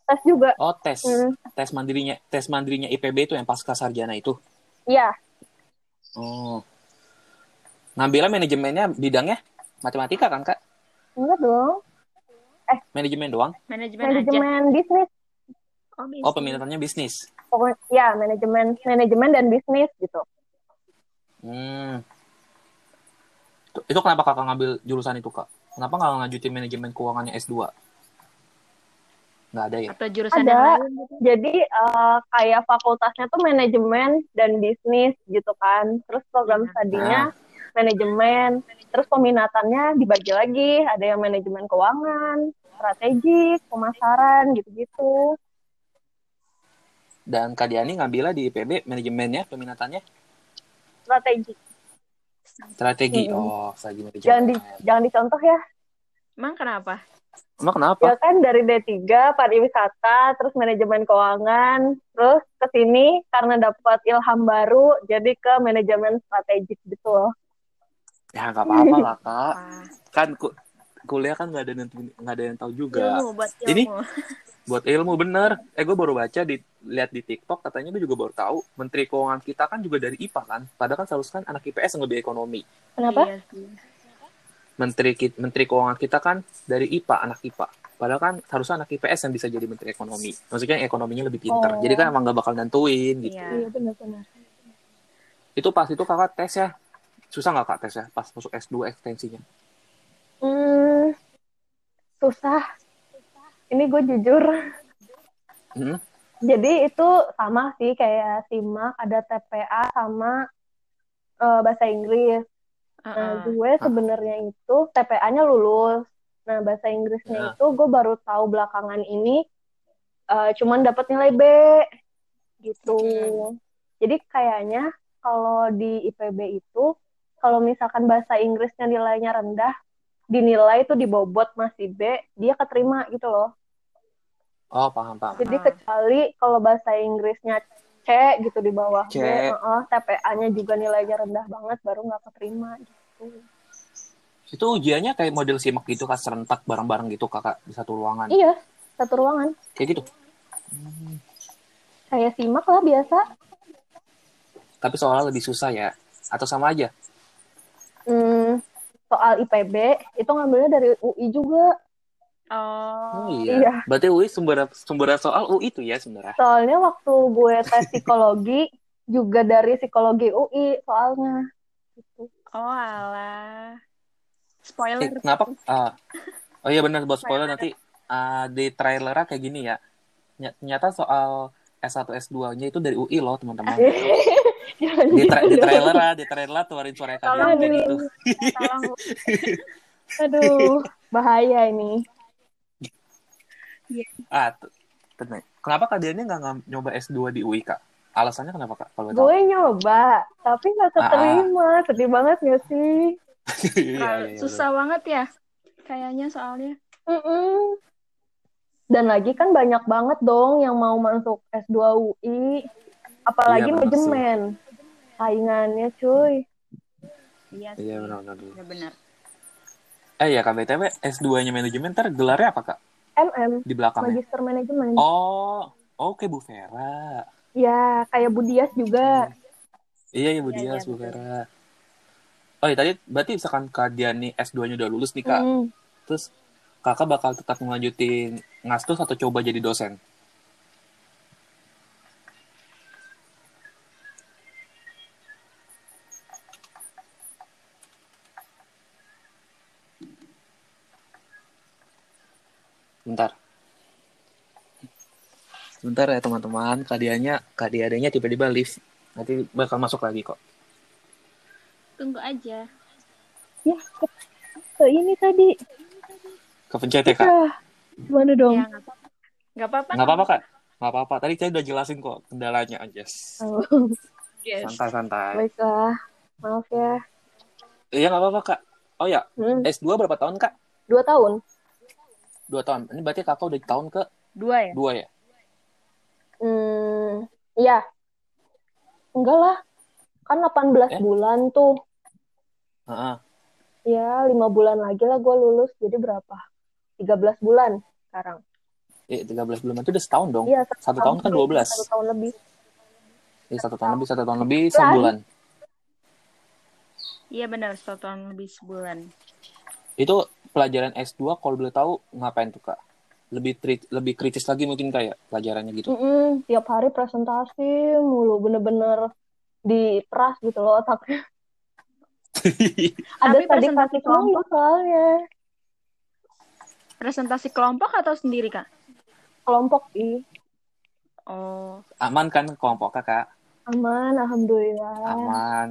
tes juga Oh tes. Hmm. Tes mandirinya tes mandirinya IPB itu yang pasca sarjana itu. iya Oh. Ngambilnya manajemennya bidangnya matematika kan kak? enggak dong Manajemen doang? manajemen aja. manajemen bisnis Oh, bisnis. Oh peminatannya bisnis. pokoknya ya manajemen manajemen dan bisnis gitu Hmm. Itu, itu kenapa kakak ngambil jurusan itu kak? Kenapa nggak ngajutin manajemen keuangannya S2? Nggak ada ya? Atau jurusan Ada. yang lain gitu. jadi eh, kayak fakultasnya tuh manajemen dan bisnis gitu kan terus program Iya. studinya manajemen terus peminatannya dibagi lagi ada yang manajemen keuangan strategik pemasaran gitu-gitu Dan Kak Diani ngambilnya di IPB manajemennya, peminatannya strategik strategi. Mm-mm. Oh, strategi manajemen. jangan di jangan dicontoh ya Emang kenapa? Emang kenapa? ya kan dari D3 pariwisata terus manajemen keuangan terus ke sini karena dapat ilham baru jadi ke manajemen strategik gitu loh Ya nggak apa-apa lah kak. Kan ku- kuliah kan nggak ada yang nggak ada yang tahu juga. ilmu buat ilmu. Ini- Buat ilmu bener. Eh gue baru baca di lihat di TikTok katanya gue juga baru tahu Menteri Keuangan kita kan juga dari IPA kan. Padahal kan seharusnya kan anak IPS yang lebih ekonomi. kenapa Iya. Menteri Menteri Keuangan kita kan dari IPA anak IPA. Padahal kan harusnya anak IPS yang bisa jadi Menteri Ekonomi. Maksudnya ekonominya lebih pintar. Oh. Jadi kan emang gak bakal nentuin gitu. Iya. iya benar-benar Itu pas itu kakak tes ya. Susah nggak kak tes ya pas masuk S2 ekstensinya? Hmm, susah. Ini gue jujur. Hmm? Jadi itu sama sih kayak simak ada TPA sama eh, bahasa Inggris. Nah, Heeh. gue sebenarnya itu TPA-nya lulus. Nah, bahasa Inggrisnya Ya. itu gue baru tahu belakangan ini eh, cuman dapat nilai B gitu. Hmm. Jadi kayaknya kalau di IPB itu kalau misalkan bahasa Inggrisnya nilainya rendah, dinilai itu dibobot masih B, dia keterima gitu loh. Oh paham paham. Jadi Ah. kecuali kalau bahasa Inggrisnya C gitu di bawah C. B, heeh, TPA-nya juga nilainya rendah banget baru nggak keterima gitu. Itu ujiannya kayak model simak gitu kak serentak bareng-bareng gitu kakak di satu ruangan. Iya, satu ruangan. Kayak gitu. Kayak simak lah biasa. Tapi soalnya lebih susah ya. Atau sama aja? Hmm, soal IPB itu ngambilnya dari UI juga. Oh, Oh iya. Iya. Berarti UI sumber sumber soal UI itu ya sebenarnya. Soalnya waktu gue tes psikologi juga dari psikologi UI soalnya. Gitu. oh alah. Eh, Spoiler. kenapa? ah, oh iya benar buat spoiler nanti ah, di trailernya kayak gini ya. Ny- Ternyata soal S1 S2-nya itu dari UI loh, teman-teman. Jangan Di, tra- di gitu dong. trailernya, di trailer keluarin suara Tolong kalian kayak gitu. Tolong. Aduh, bahaya ini. Ah, t- tenang. Kenapa Kak Diani nggak nyoba S2 di UI, Kak? Alasannya kenapa, Kak? Kalau. Gue nyoba, tapi nggak keterima. Sedih banget gak sih? Iya, Nah, iya, iya, susah banget ya. Kayaknya soalnya. Mm-mm. Dan lagi kan banyak banget dong yang mau masuk S2 UI. Apalagi Iya, manajemen. Saingannya cuy. Iya. Iya, sih. benar-benar. Benar-benar. Eh ya, Kak BTW, S2-nya manajemen, ntar gelarnya apa, Kak? MM, Di belakangnya? Magister Manajemen. Oh, oke Bu Vera. Ya, kayak Budias juga. Iya, iya Bu Iya, Dias, iya, Bu betul. Vera. Oh iya, tadi berarti misalkan Kak Diani S2-nya udah lulus nih Kak. Hmm. Terus kakak bakal tetap melanjutin ngastus atau coba jadi dosen? Bentar. Sebentar ya teman-teman, Kak Dianya, Kak Diadanya tiba-tiba lift. Nanti bakal masuk lagi kok. Tunggu aja. Ya, ke, ke ini tadi. Kepencet ya Kak? Gimana dong? Ya, nggak apa-apa. Nggak apa-apa. Nggak apa-apa Kak? Nggak apa-apa. Tadi saya udah jelasin kok kendalanya. Yes. Oh, Yes. Santai-santai. baiklah. Maaf ya. Iya nggak apa-apa Kak. Oh ya, Hmm, S2 berapa tahun Kak? dua tahun. Dua tahun. Ini berarti kakak udah di tahun ke Dua ya? dua ya? Hmm, iya. Enggak lah. Kan 18 Eh? bulan tuh. Heeh. Ya, lima bulan lagi lah gue lulus. Jadi berapa? 13 bulan sekarang. Eh, 13 bulan itu udah setahun dong. Iya, Satu tahun kan 12. Satu tahun lebih. Eh, satu tahun lebih, satu tahun lebih, sebulan. Iya benar, satu tahun lebih sebulan. Itu pelajaran S2 kalau boleh tahu ngapain tuh Kak? Lebih tri- lebih kritis lagi mungkin kayak pelajarannya gitu. Mm-mm, tiap hari presentasi mulu, bener-bener diperas gitu loh otaknya. Ada Tapi tadi presentasi kelompok soalnya. Presentasi kelompok atau sendiri, Kak? Kelompok ih. Oh, Aman kan kelompok kakak? Aman, alhamdulillah. Aman.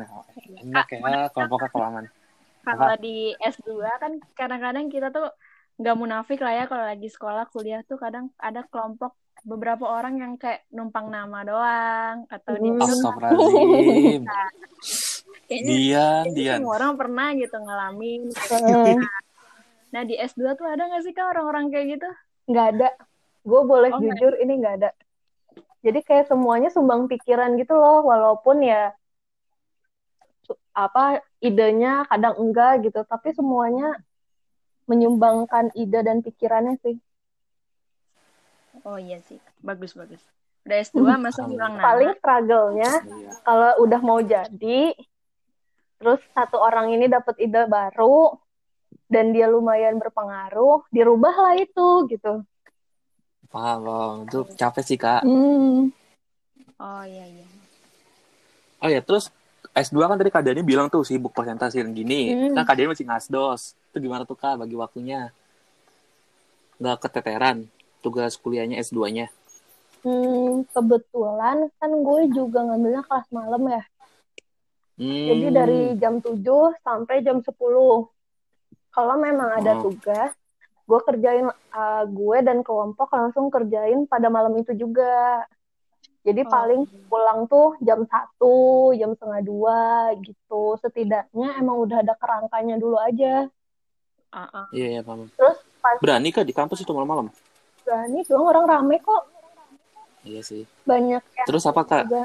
Enak ya kelompok kakak aman. Kalau di S2 kan kadang-kadang kita tuh nggak munafik lah ya kalau lagi sekolah kuliah tuh kadang ada kelompok beberapa orang yang kayak numpang nama doang atau dia Hmm. Astagfirullahaladzim. kayaknya Dian, kayaknya Dian. semua orang pernah gitu ngalamin. Heeh. Nah di S2 tuh ada nggak sih kak orang-orang kayak gitu? Nggak ada. Gue boleh Oh, jujur ini nggak ada. Jadi kayak semuanya sumbang pikiran gitu loh, walaupun ya apa idenya kadang enggak gitu, tapi semuanya menyumbangkan ide dan pikirannya sih. Oh iya sih, bagus bagus. Udah S2 masa bilang nama? Paling struggle-nya Iya. kalau udah mau jadi, terus satu orang ini dapat ide baru dan dia lumayan berpengaruh, dirubahlah itu gitu. Paham, paham. Itu capek sih kak. Hmm. Oh iya iya. Oh ya, terus S2 kan tadi Dani bilang tuh sibuk presentasi dan gini. Hmm. Kan Kak Dani masih ngasdos. Itu gimana tuh Kak bagi waktunya? Nggak keteteran tugas kuliahnya S2-nya? Hmm, kebetulan kan gue juga ngambilnya kelas malam ya. Hmm. Jadi dari jam 7 sampai jam 10. Kalau memang ada Oh. tugas, gue kerjain uh, gue dan kelompok langsung kerjain pada malam itu juga. Jadi Oh. paling pulang tuh jam 1, jam setengah dua gitu. Setidaknya emang udah ada kerangkanya dulu aja. Ah, ah. Iya, iya, paham. Terus pas Berani Kak di kampus itu malam-malam? berani doang orang rame kok. Iya sih. Banyak yang Terus apa Kak? juga.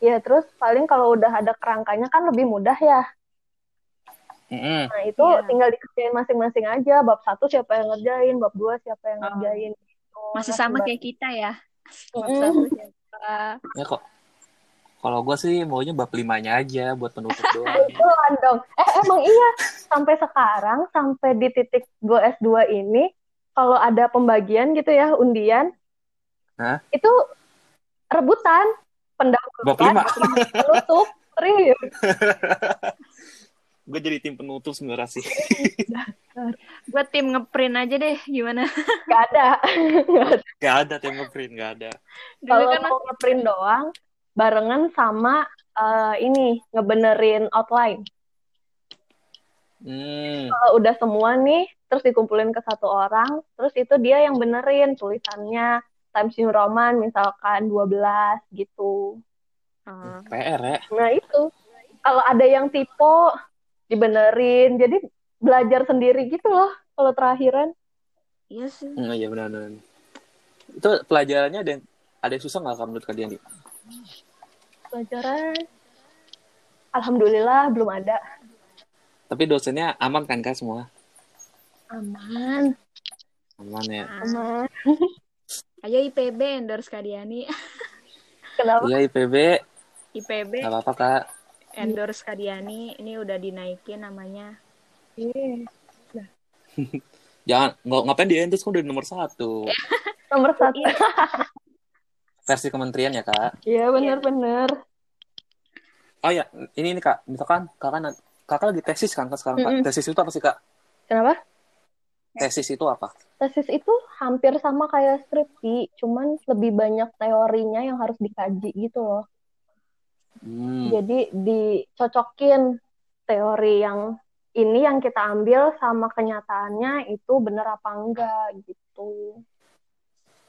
Ya terus paling kalau udah ada kerangkanya kan lebih mudah ya. Mm-mm. Nah itu Iya. tinggal dikerjain masing-masing aja. Bab satu siapa yang ngerjain, bab dua siapa yang Oh. ngerjain. Gitu. Masih Nah, sama kayak kita ya. Siapa? Ya kok. Kalau gue sih maunya bab limanya aja buat penutup doang. Betulan dong. Eh emang iya sampai sekarang sampai di titik gue S2 ini kalau ada pembagian gitu ya undian Hah? itu rebutan pendahuluan Bab lima. penutup serius gue jadi tim penutup sebenarnya sih. Gue tim ngeprint aja deh, gimana? gak ada. Gak ada tim ngeprint, gak ada. Kalau kan mau ngeprint doang barengan sama eh, ini ngebenerin outline. Hmm. Kalau udah semua nih terus dikumpulin ke satu orang, terus itu dia yang benerin tulisannya Times New Roman misalkan 12 gitu. Oh, PR ya. Nah itu kalau ada yang tipe dibenerin, jadi belajar sendiri gitu loh kalau terakhiran. iya sih. Hmm, iya benar-benar. Itu pelajarannya ada yang, ada yang susah nggak kamu menurut kalian? Pelajaran, alhamdulillah belum ada. Tapi dosennya aman kan kak semua? Aman, Aman ya. aman. Ayo IPB endorse Kak Diani. Kenapa? Iya IPB IPB Gak apa-apa kak. endorse Kadiani ini udah dinaikin namanya. Iya. Jangan nggak ngapain di endorse kan udah nomor satu. Nomor satu. Iya. Versi kementerian ya kak. Iya bener-bener. Oh ya, ini nih kak. Misalkan kakak kakak lagi tesis kan Kak, sekarang kak. Mm-mm. Tesis itu apa sih kak? Kenapa? Tesis itu apa? Tesis itu hampir sama kayak skripsi, cuman lebih banyak teorinya yang harus dikaji gitu loh. Hmm. Jadi dicocokin teori yang ini yang kita ambil sama kenyataannya itu bener apa enggak gitu.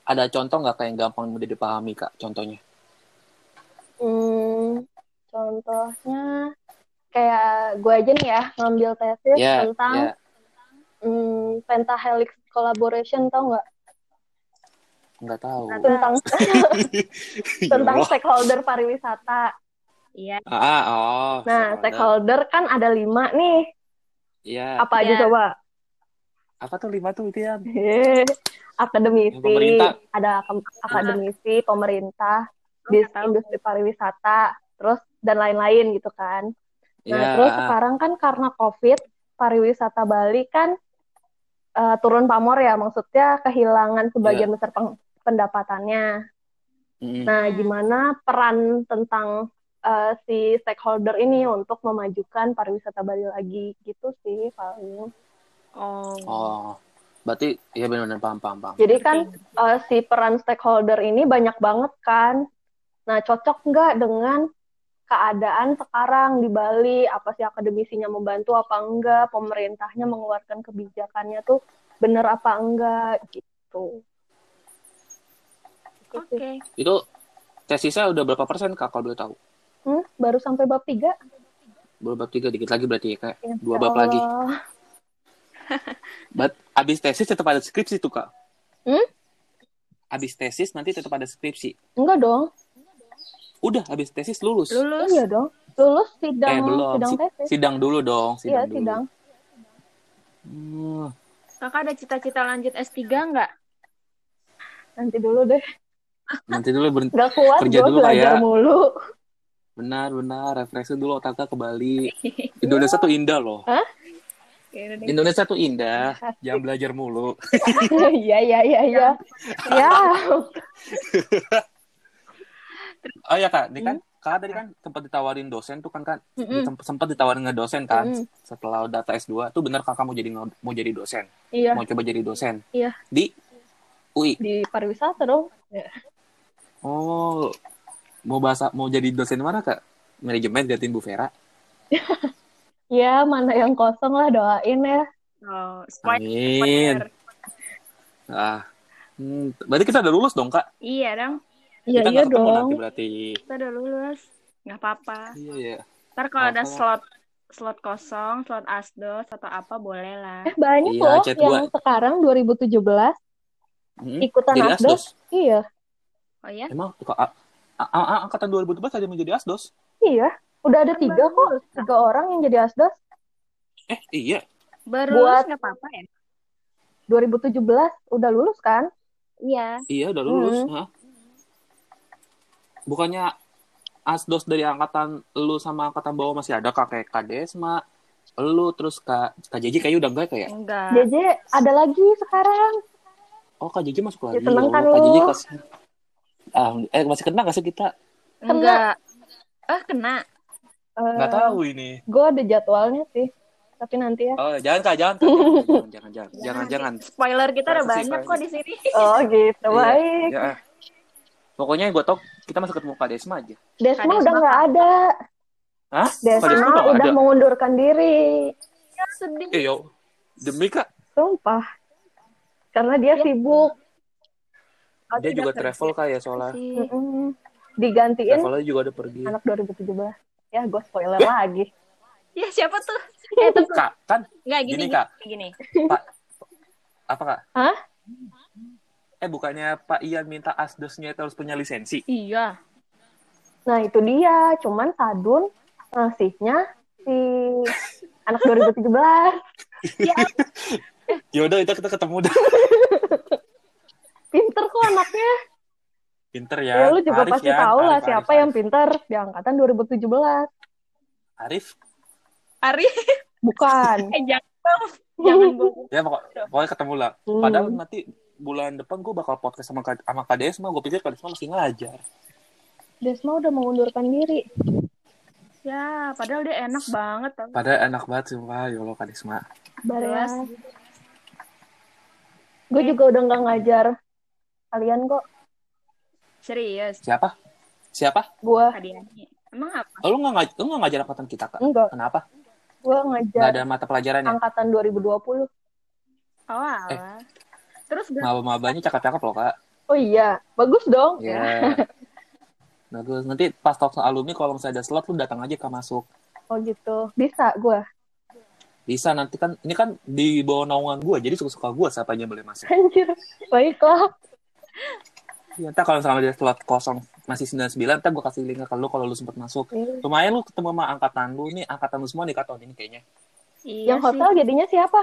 Ada contoh nggak kayak yang gampang mudah dipahami kak? Contohnya? Hmm, contohnya kayak gue aja nih ya ngambil tesis Ya, tentang ya. hmm, pentahelix collaboration tau nggak? Nggak tahu. Nggak Tentang Ya tentang Allah. stakeholder pariwisata. Iya. Ah, ah, oh. Nah, stakeholder. stakeholder kan ada lima nih. Iya. Apa aja Iya. coba? Apa tuh lima tuh itu ya? Akademisi, pemerintah. ada ak- akademisi, pemerintah, Oh, bis nggak tahu. industri pariwisata, terus dan lain-lain gitu kan. Nah, Iya. terus sekarang kan karena COVID, pariwisata Bali kan eh, turun pamor ya, maksudnya kehilangan sebagian besar peng- pendapatannya. Mm-mm. Nah, gimana peran tentang eh, si stakeholder ini untuk memajukan pariwisata Bali lagi gitu sih paling. Oh. Oh, berarti ya benar-benar paham, paham, paham. Jadi kan eh, si peran stakeholder ini banyak banget kan. Nah, cocok nggak dengan keadaan sekarang di Bali? Apa sih akademisinya membantu apa enggak? Pemerintahnya mengeluarkan kebijakannya tuh bener apa enggak gitu. Gitu Oke. sih. Itu tesisnya udah berapa persen kak kalau boleh tahu? Hmm, baru sampai bab 3. Baru bab tiga dikit lagi berarti ya kayak Ya dua bab lagi. Allah. But abis tesis tetap ada skripsi tuh kak. Hmm? Abis tesis nanti tetap ada skripsi. Enggak dong. Udah abis tesis lulus. Lulus. Iya dong. Lulus sidang Eh belum. sidang Si- tesis. sidang dulu dong. Iya, Sidang dulu. sidang. Hmm. Kakak ada cita-cita lanjut S3 nggak? Nanti dulu deh. Nanti dulu berhenti. Gak kuat Kerja gue dulu, Kak, belajar ya. mulu. Benar, benar. Refleksi dulu otaknya ke Bali. Indonesia tuh indah loh. Hah? Indonesia tuh indah. Jangan belajar mulu. Iya, iya, iya, iya. Ya. Oh ya kak, ini kan kak tadi kan sempat ditawarin dosen tuh kan kan. Semp- sempat ditawarin ngedosen kan Mm-mm. setelah udah tes 2 tuh bener kakak mau jadi mau jadi dosen Iya, mau coba jadi dosen Iya. di UI di pariwisata dong. oh mau bahasa mau jadi dosen mana kak manajemen gantiin Bu Vera Ya, mana yang kosong lah doain ya. Oh, spoiler. amin ah hmm, berarti kita udah lulus dong kak Iya dong. Iya, kita iya dong. nanti berarti Kita udah lulus. Nggak apa-apa. iya ya Ntar kalau ada slot slot kosong, slot asdos atau apa boleh lah. Eh, banyak Iya, loh yang gua. sekarang 2017 Hmm, ikutan jadi asdos. asdos Iya, Oh ya? emang angkatan 2012 ada yang menjadi asdos iya. Udah ada tiga kok, Kak. tiga orang yang jadi asdos. eh iya Baru Buat- lulus nggak apa-apa ya? 2017 udah lulus kan? Iya. Iya udah lulus. Hmm. Hah? Bukannya asdos dari angkatan lu sama angkatan bawah masih ada kak kayak Kadesma, lu terus kak kak Jeji kayaknya udah enggak kayak. Enggak. JJ ada lagi sekarang. Oh kak Jeji masuk lagi. Ya, seneng oh, kan kak lu? Jeji kelas. Ah, eh masih kena gak sih kita? Enggak. Ah, kena. Eh, Nggak tahu ini. Gue ada jadwalnya sih. Tapi nanti ya. Oh jangan kak jangan kak. jangan jangan jangan jangan jangan. Spoiler kita udah Privacy, banyak kok di sini. Oh gitu, Iya, baik. ya. Pokoknya yang gue tau kita masih ketemu Kak Desma aja. Desma udah nggak kan? ada. Hah? Desma Desma udah udah ada. mengundurkan diri. Sedih. Eh yo demi kak Sumpah. Karena dia Ya. sibuk. Oh, dia juga kerja travel kak ya soalnya. sih. Mm-mm. Digantiin Travelnya juga udah pergi. anak 2017. Ya, gue spoiler lagi. Ya siapa tuh? Eh, tunggu. Kak kan Enggak gini, Gini, gini, Kak. gini. Pak apa kak? Hah? Eh bukannya Pak Ian minta asdosnya itu harus punya lisensi? Iya. Nah, itu dia. Cuman Sadun ngasihnya si anak 2017. Ya, Ya udah itu kita ketemu dah. Pinter kok anaknya. Pinter ya. Ya lu juga Arif pasti ya. tahu lah Arif, siapa Arif, yang Arif. pintar di angkatan 2017. Arif. Ari, Bukan. eh jangan jangan bohong. Ya pokok, pokoknya ketemu lah. Hmm. Padahal nanti bulan depan gue bakal podcast sama sama KDS mah gue pikir KDS mah masih ngajar. Desma udah mengundurkan diri. Ya, padahal dia enak banget tau. Padahal enak banget sumpah ya Allah. Jelas. Baras. Gue juga udah nggak ngajar kalian kok. Serius, Siapa? Siapa? Gue Kadiani. Emang apa? Oh, lu nggak lu nggak ngajar angkatan kita kak? enggak. Kenapa? Gue Nggak ngajar ada mata pelajaran ya? angkatan 2020. Oh, alah. Terus gak Maba-mabanya cakep-cakep loh kak. Oh iya, bagus dong. Iya. Bagus. Nanti pas talk alumni kalau misalnya ada slot lu datang aja kak masuk. Oh gitu. Bisa gue. Bisa nanti kan ini kan di bawah naungan gue jadi suka-suka gue siapa aja boleh masuk. Anjir. Baiklah. Ya, ntar kalau misalnya ada slot kosong masih 99 ntar gue kasih link ke lu kalau lu sempat masuk. Iya. Lumayan lu ketemu sama angkatan lu nih, angkatan lu semua nih tahun ini kayaknya. Iya Yang hotel jadinya siapa?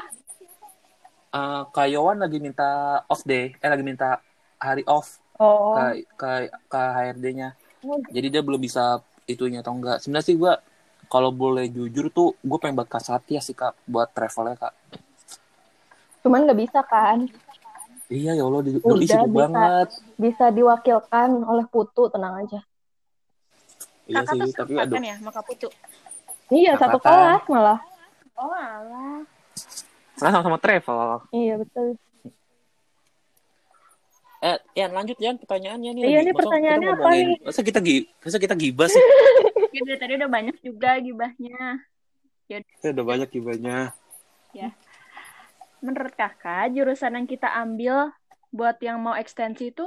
Eh Kak Yowan lagi minta off day, eh lagi minta hari off Oh. ke ke ke HRD-nya. Oh. Jadi dia belum bisa itunya atau enggak. Sebenarnya sih gua kalau boleh jujur tuh gue pengen buat Kasatya sih kak buat travelnya kak. Cuman nggak bisa kan? Iya ya Allah, di, Udah, doi sibuk bisa. banget. Bisa diwakilkan oleh Putu, tenang aja. Iya Kakak sih, tuh tapi aduh. kan ya, Maka Putu. Iya, satu Angkatan. kelas malah. Oh, alah. Karena sama-sama travel. Iya, betul. Eh, Yan lanjut Yan pertanyaannya nih. Iya, Masa pertanyaannya apa nih? Masa kita gi, masa kita gibah sih? Ya, tadi udah banyak juga gibahnya. Kita udah banyak gibahnya. Menurut kakak, jurusan yang kita ambil buat yang mau ekstensi itu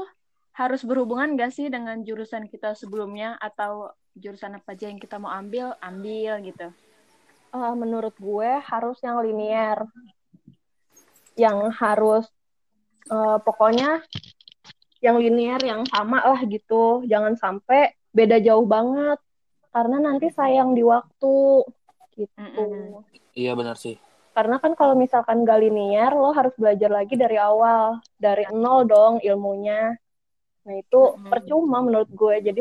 harus berhubungan gak sih dengan jurusan kita sebelumnya atau jurusan apa aja yang kita mau ambil, ambil gitu. Eh, menurut gue harus yang linear. Yang harus eh, pokoknya yang linear yang sama lah gitu. Jangan sampai beda jauh banget. Karena nanti sayang di waktu gitu. Mm-mm. Iya benar sih. Karena kan kalau misalkan gak linear, lo harus belajar lagi dari awal, dari nol dong ilmunya. Nah itu Hmm. percuma menurut gue. Jadi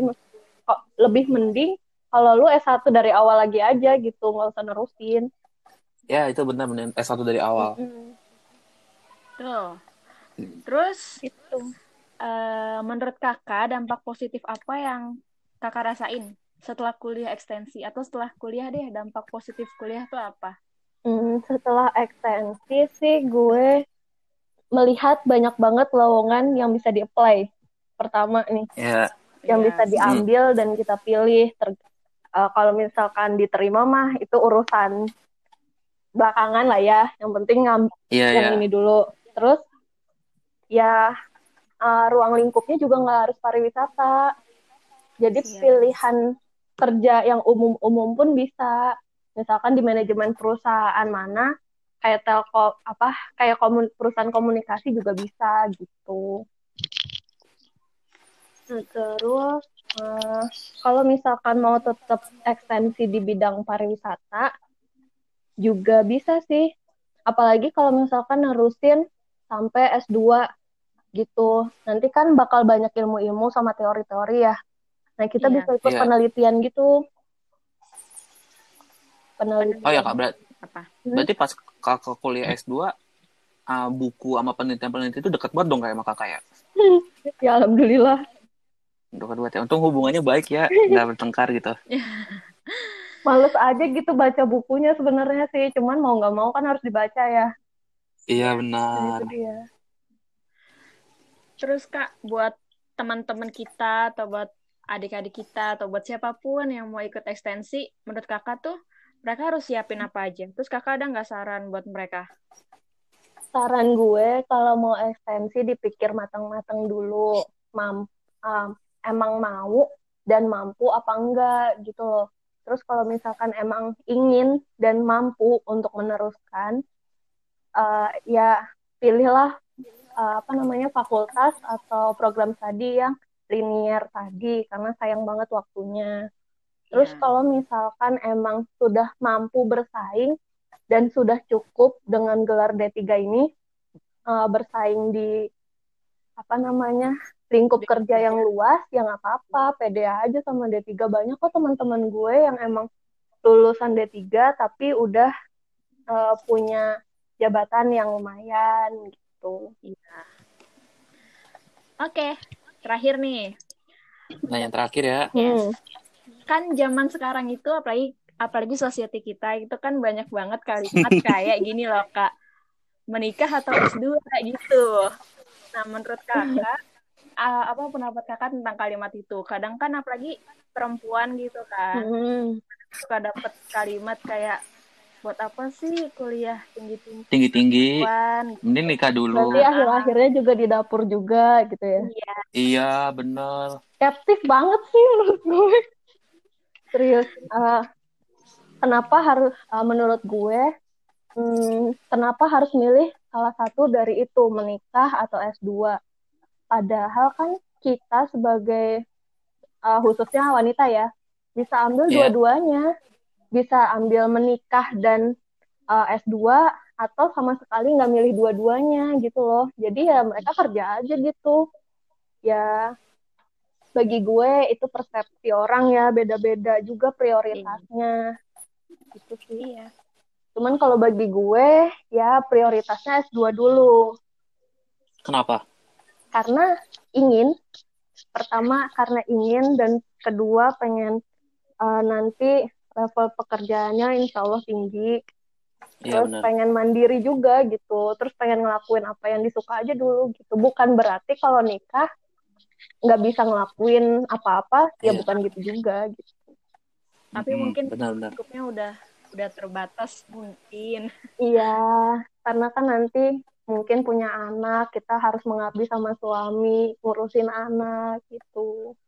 kok lebih mending kalau lu S1 dari awal lagi aja gitu, nggak usah nerusin. Ya itu benar benar S1 dari awal. Mm, Tuh. Terus Gitu. eh, menurut kakak dampak positif apa yang kakak rasain setelah kuliah ekstensi atau setelah kuliah deh dampak positif kuliah tuh apa? Hmm, setelah ekstensi sih gue melihat banyak banget lowongan yang bisa di-apply. Pertama nih, Ya. yang Iya, bisa diambil dan kita pilih. Ter- eh, kalau misalkan diterima mah itu urusan belakangan lah ya. Yang penting ngam- Iya yang iya. ini dulu. Terus ya eh, ruang lingkupnya juga nggak harus pariwisata. Jadi Iya. pilihan kerja yang umum-umum pun bisa. Misalkan di manajemen perusahaan mana kayak telkom apa kayak komun, perusahaan komunikasi juga bisa gitu. Nah, terus eh, kalau misalkan mau tetap ekstensi di bidang pariwisata juga bisa sih. Apalagi kalau misalkan nerusin sampai S2 gitu. Nanti kan bakal banyak ilmu-ilmu sama teori-teori ya. Nah, kita Iya. bisa ikut Iya. penelitian gitu. Penelitian. Oh ya kak, berat, Apa? berarti pas kakak kuliah S2 ah, buku sama penelitian-penelitian itu dekat banget dong kayak sama kakak ya? Ya, alhamdulillah. Dekat banget ya. Untung hubungannya baik ya, nggak bertengkar gitu. Males aja gitu baca bukunya sebenarnya sih. Cuman mau nggak mau kan harus dibaca ya. Iya benar. itu dia. Terus Kak, buat teman-teman kita atau buat adik-adik kita atau buat siapa pun yang mau ikut ekstensi, menurut Kakak tuh mereka harus siapin apa aja? Terus Kakak ada nggak saran buat mereka? Saran gue kalau mau ekstensi dipikir matang-matang dulu. Mam, um, emang mau dan mampu apa enggak gitu loh. Terus kalau misalkan emang ingin dan mampu untuk meneruskan, eh, ya pilihlah eh, apa namanya fakultas atau program studi yang linear tadi karena sayang banget waktunya. Terus Ya. kalau misalkan emang sudah mampu bersaing dan sudah cukup dengan gelar D3 ini eh, bersaing di apa namanya lingkup kerja yang luas ya nggak apa-apa pede aja sama D3 banyak kok teman-teman gue yang emang lulusan D3 tapi udah uh, punya jabatan yang lumayan gitu. Iya. Oke terakhir nih. Nah yang terakhir ya. Hmm. Kan zaman sekarang itu apalagi apalagi society kita itu kan banyak banget kalimat kayak gini loh kak. Menikah atau S2 gitu. Nah menurut kakak uh, apa pendapat kakak tentang kalimat itu? Kadang kan apalagi perempuan gitu kan, hmm. suka dapet kalimat kayak buat apa sih kuliah tinggi tinggi tinggi tinggi mending nikah dulu. Nanti akhir akhirnya juga di dapur juga gitu ya. Iya. Iya bener. Skeptis banget sih menurut gue serius uh, kenapa harus uh, menurut gue hmm, kenapa harus milih salah satu dari itu menikah atau S2 Padahal kan kita sebagai uh, khususnya wanita ya bisa ambil yeah. dua-duanya, bisa ambil menikah dan uh, S2 atau sama sekali nggak milih dua-duanya gitu loh. Jadi ya mereka kerja aja gitu. Ya bagi gue itu persepsi orang ya beda-beda juga prioritasnya. Iya. Gitu sih ya. Cuman kalau bagi gue ya prioritasnya S2 dulu. Kenapa? karena ingin pertama karena ingin dan kedua pengen uh, nanti level pekerjaannya insya Allah tinggi ya, terus bener. pengen mandiri juga gitu terus pengen ngelakuin apa yang disuka aja dulu gitu bukan berarti kalau nikah nggak bisa ngelakuin apa-apa ya, ya bukan gitu juga gitu. Tapi hmm, mungkin benar, cukupnya udah udah terbatas mungkin. Iya karena kan nanti mungkin punya anak kita harus mengabdi sama suami ngurusin anak gitu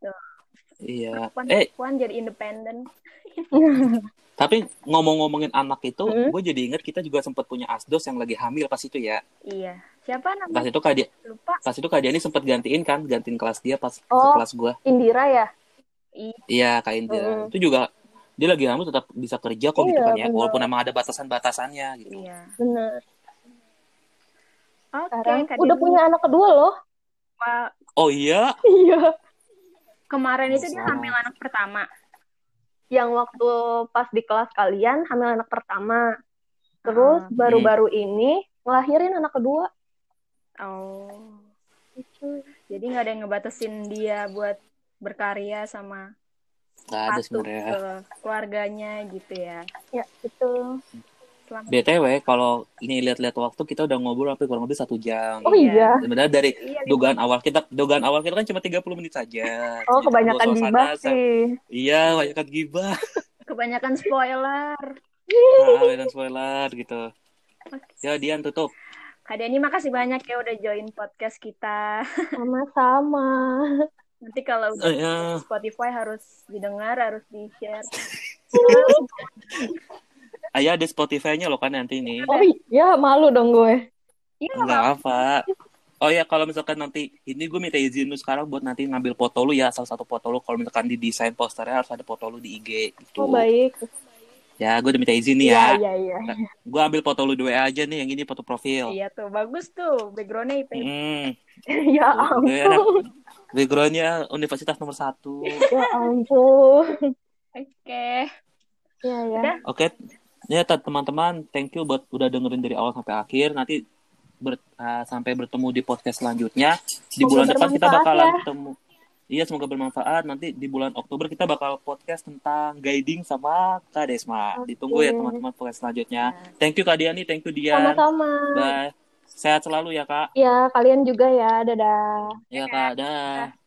iya puan, eh jadi independen tapi ngomong-ngomongin anak itu hmm? gue jadi inget kita juga sempat punya asdos yang lagi hamil pas itu ya iya siapa namanya pas itu kak dia lupa pas itu kak dia ini sempat gantiin kan gantiin kelas dia pas oh, ke kelas gue Indira ya iya kak Indira hmm. itu juga dia lagi hamil tetap bisa kerja kok gitu iya, gitu kan ya bener. walaupun emang ada batasan-batasannya gitu iya benar Okay, Sekarang udah punya anak kedua loh. Pak. Oh iya? Iya. Kemarin itu dia hamil anak pertama. Yang waktu pas di kelas kalian hamil anak pertama. Terus ah, baru-baru hmm. ini ngelahirin anak kedua. Oh. Itu. Jadi nggak ada yang ngebatasin dia buat berkarya sama Gak ada sebenarnya. ke keluarganya gitu ya. Ya, BTW kalau ini lihat-lihat waktu kita udah ngobrol sampai kurang lebih satu jam. Oh iya. Sebenarnya dari iya, dugaan awal kita dugaan awal kita kan cuma 30 menit saja. Oh, kebanyakan gibah sih. Iya, kebanyakan gibah. Kebanyakan spoiler. nah, kebanyakan spoiler gitu. Ya, Dian tutup. Kak Diani makasih banyak ya udah join podcast kita. Sama-sama. Nanti kalau uh, ya. Spotify harus didengar, harus di-share. Ayah ada Spotify-nya loh kan nanti ini. Oh iya, malu dong gue. Iya. Enggak apa. Oh ya kalau misalkan nanti ini gue minta izin lu sekarang buat nanti ngambil foto lu ya salah satu foto lu kalau misalkan di desain posternya harus ada foto lu di IG gitu. Oh baik. Ya gue udah minta izin nih ya. Iya iya iya. Gue ambil foto lu dua aja nih yang ini foto profil. Iya tuh bagus tuh backgroundnya itu. Hmm. ya ampun. Backgroundnya universitas nomor satu. ya ampun. Oke. Okay. Ya ya. Oke. Okay ya teman-teman thank you buat udah dengerin dari awal sampai akhir. Nanti ber, uh, sampai bertemu di podcast selanjutnya. Di bulan depan kita bakalan ya. ketemu. Iya semoga bermanfaat. Nanti di bulan Oktober kita bakal podcast tentang guiding sama Kak Desma. Okay. ditunggu ya teman-teman podcast selanjutnya. Thank you Kak Diani thank you Dian. Sama-sama. Bye. Sehat selalu ya Kak. Ya kalian juga ya. Dadah. Ya Kak. Dah